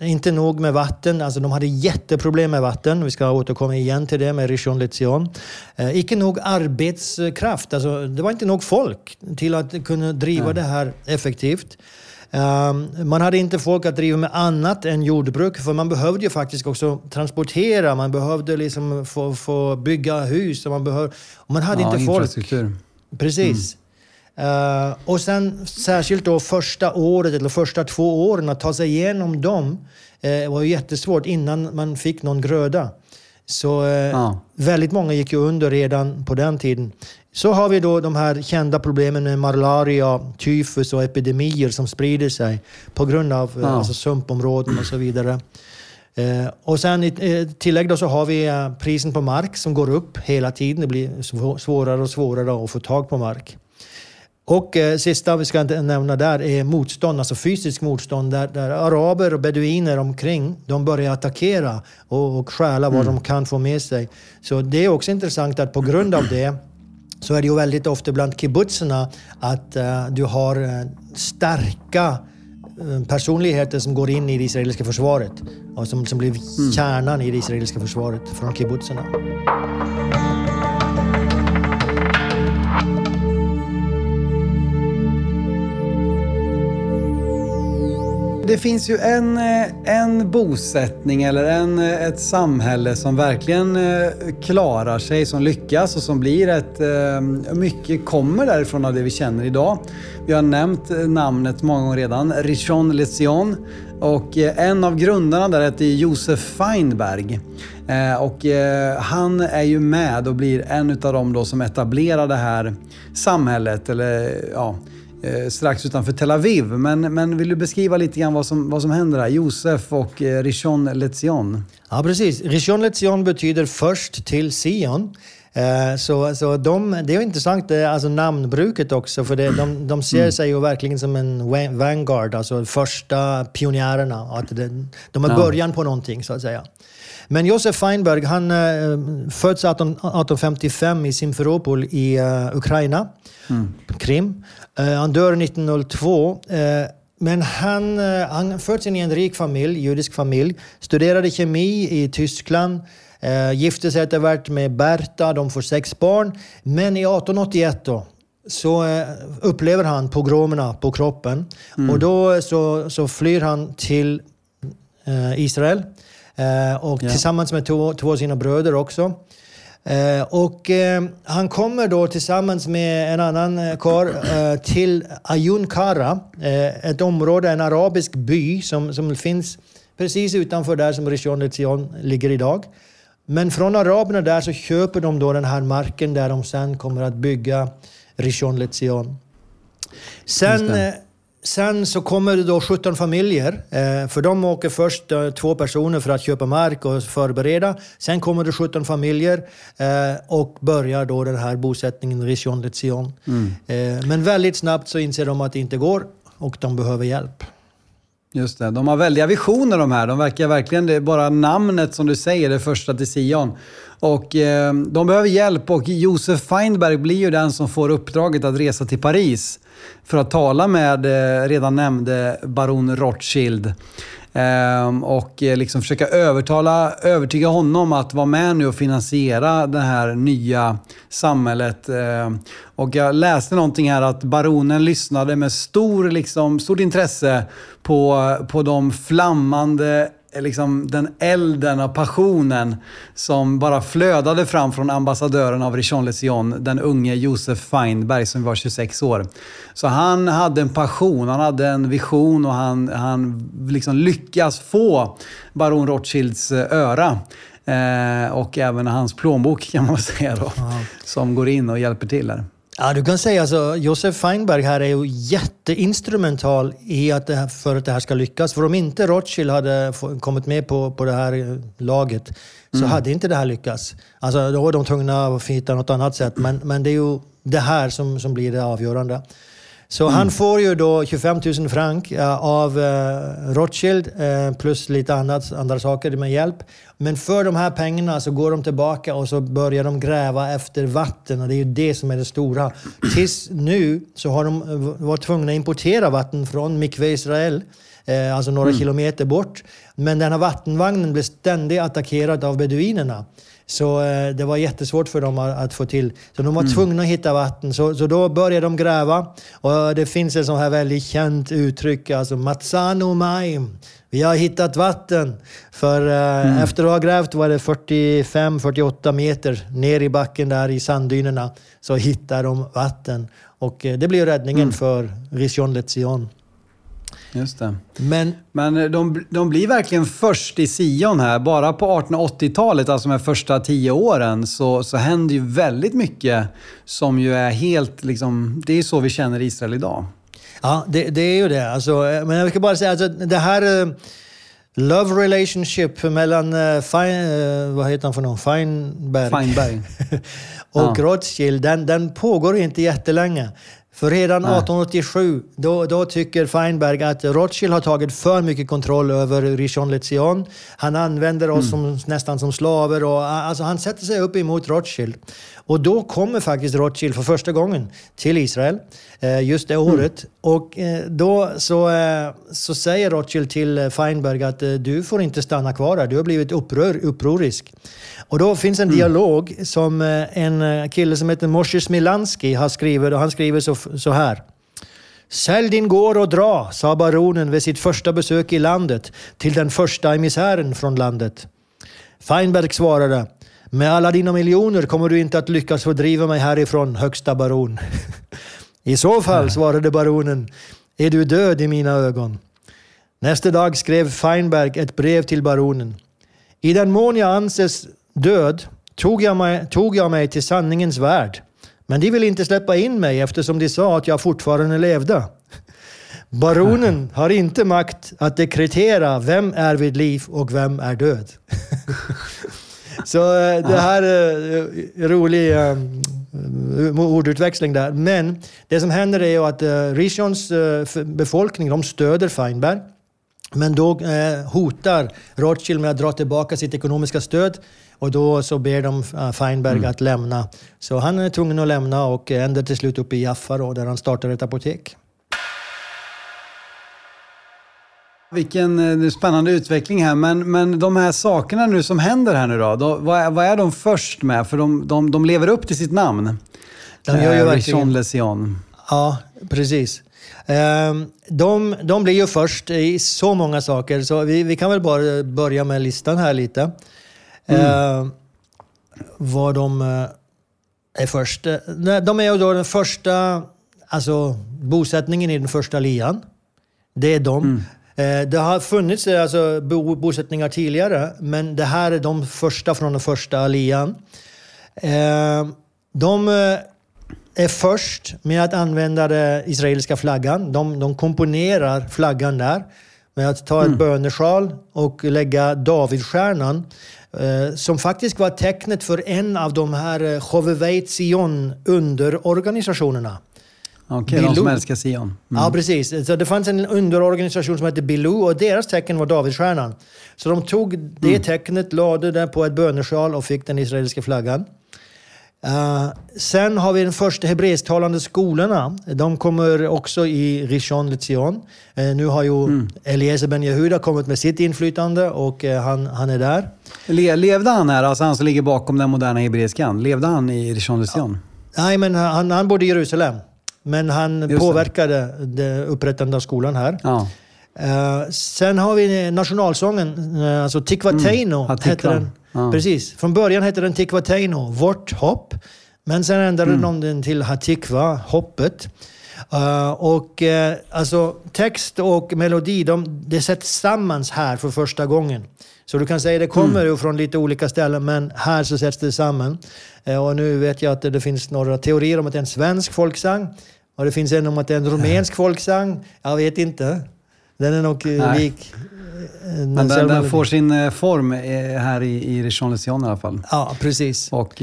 S3: eh, inte nog med vatten, alltså de hade jätteproblem med vatten. Vi ska återkomma igen till det med Rishon Lezion. Eh, icke nog arbetskraft, alltså det var inte nog folk till att kunna driva Nej. det här effektivt. Ehm, man hade inte folk att driva med annat än jordbruk, för man behövde ju faktiskt också transportera, man behövde liksom få, få bygga hus. Och man, behövde, och man hade ja, inte folk. Precis. Mm. Uh, och sen särskilt då första året, eller första två åren, att ta sig igenom dem uh, var jättesvårt innan man fick någon gröda. Så uh, ja. väldigt många gick ju under redan på den tiden. Så har vi då de här kända problemen med malaria, tyfus och epidemier som sprider sig på grund av ja. alltså, sumpområden och så vidare. Eh, och sen i eh, tillägg då så har vi eh, prisen på mark som går upp hela tiden. Det blir svårare och svårare att få tag på mark. Och eh, sista vi ska nämna där är motstånd, alltså fysiskt motstånd där, där araber och beduiner omkring de börjar attackera och, och stjäla vad mm. de kan få med sig. Så det är också intressant att på grund av det så är det ju väldigt ofta bland kibbutzerna att uh, du har uh, starka uh, personligheter som går in i det israeliska försvaret och som, som blir mm. kärnan i det israeliska försvaret från kibbutzerna.
S2: Det finns ju en, eh, en bosättning eller en, eh, ett samhälle som verkligen eh, klarar sig, som lyckas och som blir ett... Mycket kommer därifrån av det vi känner idag. Vi har nämnt namnet många gånger redan, Richon Lezion. Och en av grundarna där heter Josef Feinberg. Och han är ju med och blir en av dem då som etablerar det här samhället, eller ja, eh, strax utanför Tel Aviv. Men, men vill du beskriva lite grann vad som, vad som händer här? Josef och eh, Rishon LeZion.
S3: Ja, precis. Rishon LeZion betyder först till Sion. Eh, så, så de, det är intressant, alltså namnbruket också, för det, de, de ser mm. sig ju verkligen som en vanguard, alltså första pionjärerna. Att det, de är början på någonting, så att säga. Men Josef Feinberg, han eh, föds 1855 i Simferopol i uh, Ukraina, mm. Krim. Uh, han dör 1902. Uh, men han, han föds in i en rik familj, judisk familj, studerade kemi i Tyskland, gifte sig efterhvert med Berta, de får sex barn. Men i 1881 då, så upplever han pogromerna på kroppen mm. och då så, så flyr han till Israel och ja. tillsammans med två, två av sina bröder också. Eh, och eh, han kommer då tillsammans med en annan eh, eh, till Ayun Kara, eh, ett område, en arabisk by som, som finns precis utanför där som Rishon LeZion ligger idag. Men från araberna där så köper de då den här marken där de sen kommer att bygga Rishon LeZion. Sen Sen så kommer det då 17 familjer, eh, för de åker först eh, två personer för att köpa mark och förbereda. Sen kommer det 17 familjer eh, och börjar då den här bosättningen Rishon LeZion. Mm. Men väldigt snabbt så inser de att det inte går och de behöver hjälp.
S2: Just det. De har väldiga visioner de här. De verkar verkligen, det är bara namnet som du säger, det första till Sion. Och eh, de behöver hjälp och Josef Feinberg blir ju den som får uppdraget att resa till Paris för att tala med eh, redan nämnde baron Rothschild. Ehm, och eh, liksom försöka övertala, övertyga honom att vara med nu och finansiera det här nya samhället. Ehm, och jag läste någonting här att baronen lyssnade med stor, liksom, stort intresse på, på de flammande liksom den elden och passionen som bara flödade fram från ambassadören av Richon Lesion, den unge Josef Feinberg som var 26 år. Så han hade en passion, han hade en vision och han, han liksom lyckas få baron Rothschilds eh, öra. Eh, och även hans plånbok kan man säga då. Som går in och hjälper till här.
S3: Ja, du kan säga alltså, Josef Feinberg här är ju jätteinstrumental i att det här, för att det här ska lyckas. För om inte Rothschild hade kommit med på, på det här eh, laget så mm. hade inte det här lyckats. Alltså, då var de tvungna att hitta något annat sätt. Men, men det är ju det här som, som blir det avgörande. Så mm. han får ju då 25 000 frank av uh, Rothschild uh, plus lite annat, andra saker med hjälp. Men för de här pengarna så går de tillbaka och så börjar de gräva efter vatten och det är ju det som är det stora. Tills nu så har de eh, varit tvungna att importera vatten från Mikve Israel, alltså några mm. kilometer bort. Men den här vattenvagnen blev ständigt attackerad av beduinerna. Så eh, det var jättesvårt för dem att, få till. Så de var mm. tvungna att hitta vatten. Så, så då började de gräva. Och det finns ett sånt här väldigt känt uttryck, alltså Matsano Maim. Vi har hittat vatten. För eh, mm. efter att ha grävt var det 45-48 meter ner i backen där i sanddynerna så hittade de vatten. Och eh, det blev räddningen mm. för Rishon Lezion.
S2: Just det. Men, Men eh, de, de blir verkligen först i Sion här. Bara på 1880-talet, alltså de första tio åren, så, så händer ju väldigt mycket som ju är helt... Liksom, det är så vi känner Israel idag.
S3: Ja, det, det är ju det. Alltså, eh, men jag ska bara säga, alltså, det här... Uh, love relationship mellan uh, Fein, uh, vad heter han för någon? Feinberg.
S2: Feinberg.
S3: och ja. Rothschild, den, den pågår inte jättelänge. För redan 1887 då, då tycker Feinberg att Rothschild har tagit för mycket kontroll över Rishon LeZion. Han använder oss mm. som, nästan som slaver. Och, alltså han sätter sig upp emot Rothschild. Och då kommer faktiskt Rothschild för första gången till Israel eh, just det året. Mm. Och eh, då så, eh, så säger Rothschild till Feinberg att du får inte stanna kvar här. Du har blivit upprör, upprorisk. Och då finns en mm. dialog som en kille som heter Moshe Smilanski har skrivit. Och han skriver så, så här. Sälj din gård och dra, sa baronen vid sitt första besök i landet till den första emissären från landet. Feinberg svarade med alla dina miljoner kommer du inte att lyckas fördriva mig härifrån, högsta baron. I så fall, svarade baronen, är du död i mina ögon. Nästa dag skrev Feinberg ett brev till baronen. I den mån jag anses död tog jag, mig, tog jag mig till sanningens värld. Men de ville inte släppa in mig eftersom de sa att jag fortfarande levde. Baronen har inte makt att dekretera vem är vid liv och vem är död. Så eh, det här är eh, rolig um, ordutväxling där. Men det som händer är att Rishons befolkning de stöder Feinberg. Men då hotar Rothschild med att dra tillbaka sitt ekonomiska stöd. Och då så ber de Feinberg mm. att lämna. Så han är tvungen att lämna och ändrar till slut upp i Jaffa då, där han startar ett apotek.
S2: Vilken eh, spännande utveckling här. Men, men de här sakerna nu som händer här nu då, då vad, är, vad är de först med? För de, de, de lever upp till sitt namn.
S3: De gör ju
S2: eh, verkligen... Lesion.
S3: Ja, precis. Ehm, de, de blir ju först i så många saker, så vi, vi kan väl bara börja med listan här lite. Mm. Ehm, vad de eh, är först. De är ju då den första, alltså bosättningen i den första lian. Det är de. Mm. Eh, det har funnits eh, alltså, bosättningar tidigare, men det här är de första från den första alian. Eh, de är först med att använda den israeliska flaggan. De, de komponerar flaggan där med att ta ett mm. bönesjal och lägga Davidstjärnan som faktiskt var tecknet för en av de här Choveveit Zion underorganisationerna.
S2: Okej, okay, de som älskar Sion. Mm.
S3: Ja, precis. Så det fanns en underorganisation som hette Bilou och deras tecken var Davidsstjärnan. Så de tog det mm. tecknet, lade det på ett bönesjal och fick den israeliska flaggan. Uh, sen har vi de första hebreisktalande skolorna. De kommer också i Rishon LeZion. Uh, nu har ju mm. Eliezer Ben Yehuda kommit med sitt inflytande och uh, han, han är där.
S2: Le levde han här, alltså han som ligger bakom den moderna hebreiskan? Levde han i Rishon LeZion?
S3: Ja. Nej, men han, han bodde i Jerusalem. Men han Just påverkade det. upprättandet av skolan här. Ja. Sen har vi nationalsången, alltså Tikva Teino. Mm. Heter den. Ja. Precis. Från början hette den Tikva Teino, vårt hopp. Men sen ändrade mm. de den till Hatikva, hoppet. Uh, och uh, alltså text och melodi, de, det sätts samman här för första gången. Så du kan säga att det kommer mm. från lite olika ställen, men här så sätts det samman. Uh, och nu vet jag att det finns några teorier om att det är en svensk folksång. Och det finns en om att det är en rumänsk folksång. Jag vet inte. Den är nog Nej. lik.
S2: Men den, den, får sin form här i, i Richon i alla fall.
S3: Ja, precis.
S2: Och,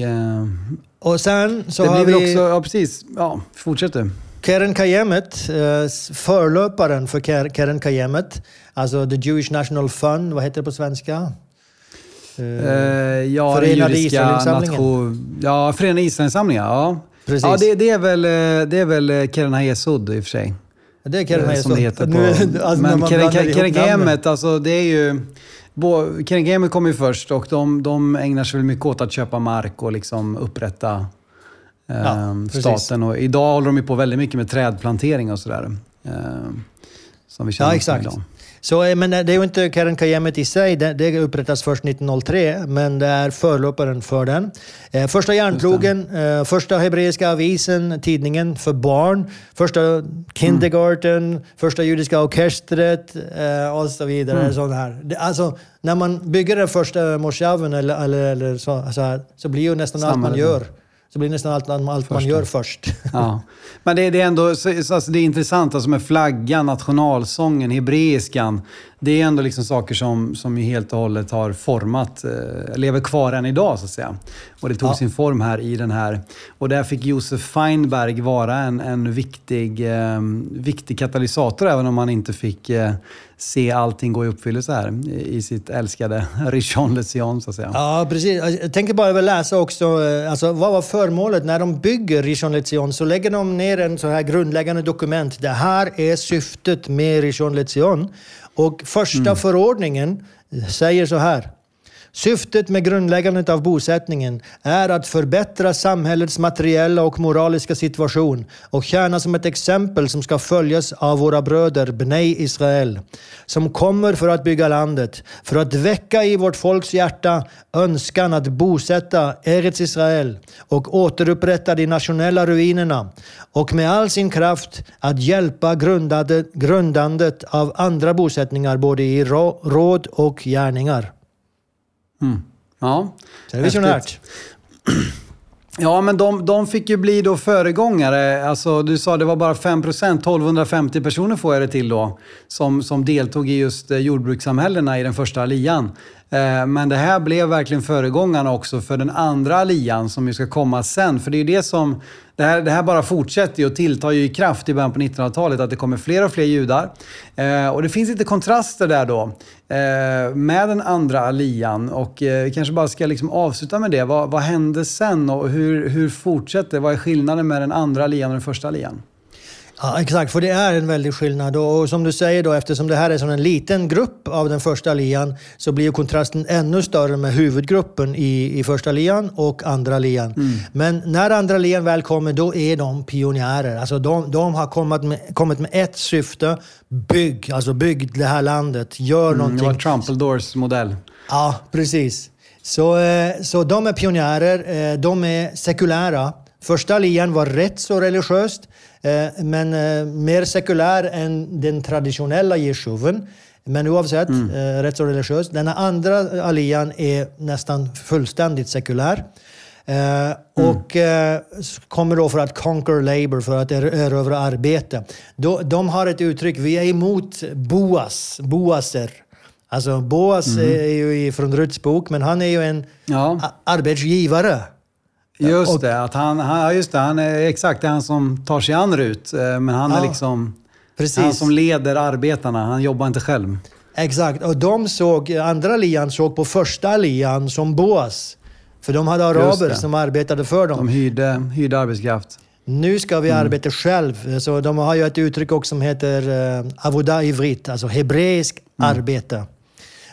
S3: och sen så
S2: det
S3: har
S2: blir
S3: vi...
S2: också, ja precis, ja, fortsätt du.
S3: Keren Kayemet, eh, förlöparen för Keren Kayemet, alltså The Jewish National Fund, vad heter det på svenska?
S2: Uh, ja, Förenade Israelinsamlingen. Ja, Förenade Israelinsamlingen, ja. Precis. Ja, det, det, är väl, det är väl Keren Hayesud i och för sig.
S3: Det är Keren Hayesud. Som det
S2: heter på... Nu, alltså, Men Keren Kayemet, alltså det är ju... Keren Kayemet kom ju först och de, de ägnar sig väl mycket åt att köpa mark och liksom upprätta ja, ehm, staten. Och idag håller de ju på väldigt mycket med trädplantering och sådär. Ehm, som vi känner
S3: ja, exakt. Idag. Så, eh, men det är ju inte Karen Kayemet i sig, det, det upprättas först 1903, men det är förlöparen för den. Eh, första järnplogen, eh, första hebreiska avisen, tidningen för barn, första kindergarten, mm. första judiska orkestret eh, och så vidare. Mm. Sån här. Alltså, när man bygger den första moshaven eller, eller, eller så, så, här, så blir ju nästan Samma allt man gör så blir nästan allt, allt man gör först.
S2: Ja. Men det, det är ändå så, alltså det är intressant alltså med flaggan, nationalsången, hebreiskan. Det är ändå liksom saker som, som helt och hållet har format, eh, lever kvar än idag så att säga. Och det tog ja. sin form här i den här. Och där fick Josef Feinberg vara en, en viktig, eh, viktig katalysator även om han inte fick eh, se allting gå i uppfyllelse här i sitt älskade Richon Lezion så att säga.
S3: Ja, precis. Jag tänker bara läsa också, eh, alltså, vad var förmålet? När de bygger Richon Lezion så lägger de ner en så här grundläggande dokument. Det här är syftet med Richon Lezion. Och första mm. förordningen säger så här. Syftet med grundläggandet av bosättningen är att förbättra samhällets materiella och moraliska situation och tjäna som ett exempel som ska följas av våra bröder Bnei Israel, som kommer för att bygga landet, för att väcka i vårt folks hjärta önskan att bosätta Eretz Israel och återupprätta de nationella ruinerna och med all sin kraft att hjälpa grundandet av andra bosättningar både i råd och gärningar.
S2: Mm. Ja.
S3: Det är visionärt.
S2: Ja, men de, de fick ju bli då föregångare. Alltså, du sa det var bara 5% 1250 personer får jag det till då, som, som deltog i just eh, jordbrukssamhällena i den första lian. Eh, men det här blev verkligen föregångarna också för den andra lian som ju ska komma sen. För det är ju det som det här, det här bara fortsätter och tilltar ju i kraft i början på 1900-talet, att det kommer fler och fler judar. Eh, och det finns lite kontraster där då eh, med den andra alian. Och eh, vi kanske bara ska liksom avsluta med det. Vad, vad hände sen och hur, hur fortsätter Vad är skillnaden med den andra alian och den första alian?
S3: Ja, exakt, för det är en väldig skillnad. Och som du säger, då, eftersom det här är som en liten grupp av den första lian så blir kontrasten ännu större med huvudgruppen i, i första lian och andra lian. Mm. Men när andra lian väl kommer, då är de pionjärer. Alltså de, de har kommit med, kommit med ett syfte. Bygg, alltså bygg det här landet. Gör mm, någonting. Det var
S2: Trumpeldores modell.
S3: Ja, precis. Så, eh, så de är pionjärer. Eh, de är sekulära. Första lian var rätt så religiöst. Eh, men eh, mer sekulär än den traditionella jeshuven. Men oavsett, mm. Eh, rätt så religiös. Den andra alian är nästan fullständigt sekulär. Mm. Och kommer då för att conquer labor, för att erövra arbete. De, har ett uttryck, vi är emot boas, boaser. Alltså Boas mm. är ju från Ruts bok, men han är ju en ja. arbetsgivare.
S2: Just och, det, att han, han, just det, han är exakt det är han som tar sig an Rut. Eh, men han ja, är liksom precis. han som leder arbetarna. Han jobbar inte själv.
S3: Exakt, och de såg, andra lian såg på första lian som Boas. För de hade araber som arbetade för dem.
S2: De hyrde, hyrde arbetskraft.
S3: Nu ska vi mm. arbeta själv. Så de har ju ett uttryck också som heter uh, avoda ivrit, alltså hebreisk mm. arbete.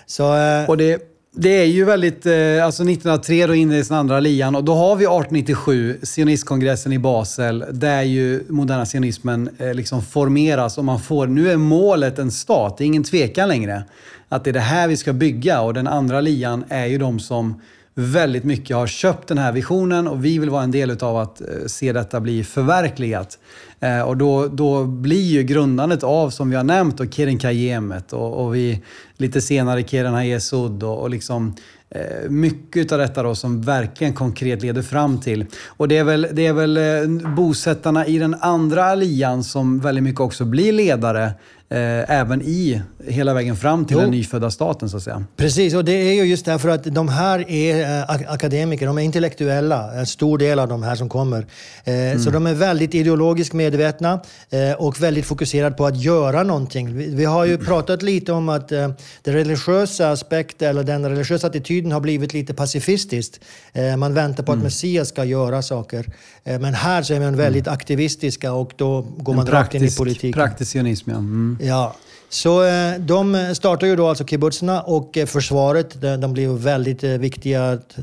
S2: Så, uh, och det, det är ju väldigt, eh, alltså 1903 då inleds den andra lian och då har vi 1897, sionistkongressen i Basel, där ju moderna sionismen eh, liksom formeras och man får, nu är målet en stat, det är ingen tvekan längre. Att det är det här vi ska bygga och den andra lian är ju de som väldigt mycket har köpt den här visionen och vi vill vara en del av att eh, se detta bli förverkligat. Eh, och då, då blir ju grundandet av, som vi har nämnt, och Keren Kajemet och, och vi lite senare Keren Hayesud och, och liksom Eh, mycket av detta då som verkligen konkret leder fram till. Och det är väl, det är väl eh, bosättarna i den andra alian som väldigt mycket också blir ledare även i hela vägen fram till jo. den nyfödda staten så att säga.
S3: Precis, och det är ju just därför att de här är eh, akademiker, de är intellektuella, en stor del av de här som kommer. Eh, mm. Så de är väldigt ideologiskt medvetna eh, och väldigt fokuserade på att göra någonting. Vi, har ju pratat lite om att eh, den religiösa aspekten, eller den religiösa attityden har blivit lite pacifistiskt. Eh, man väntar på att mm. Messias ska göra saker. Eh, men här så är man väldigt mm. aktivistiska och då går man rakt in i politiken.
S2: Praktisk sionism, ja. Mm.
S3: Ja. Så eh, de startar ju då alltså kibbutzerna och eh, försvaret. De blev väldigt viktiga att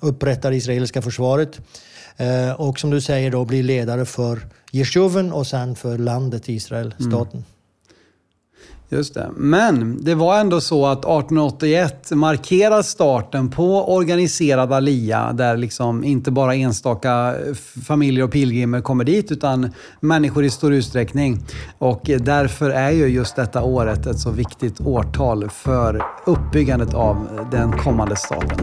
S3: upprätta det israeliska försvaret. Och som du säger då blir ledare för Jeshuven och sen för landet Israel, mm. staten. Mm.
S2: Just det. Men det var ändå så att 1881 markerar starten på organiserad alia där liksom inte bara enstaka eh, familjer och pilgrimer kommer dit utan människor i stor utsträckning. Och därför är ju just detta året ett så viktigt årtal för uppbyggandet av den kommande staten.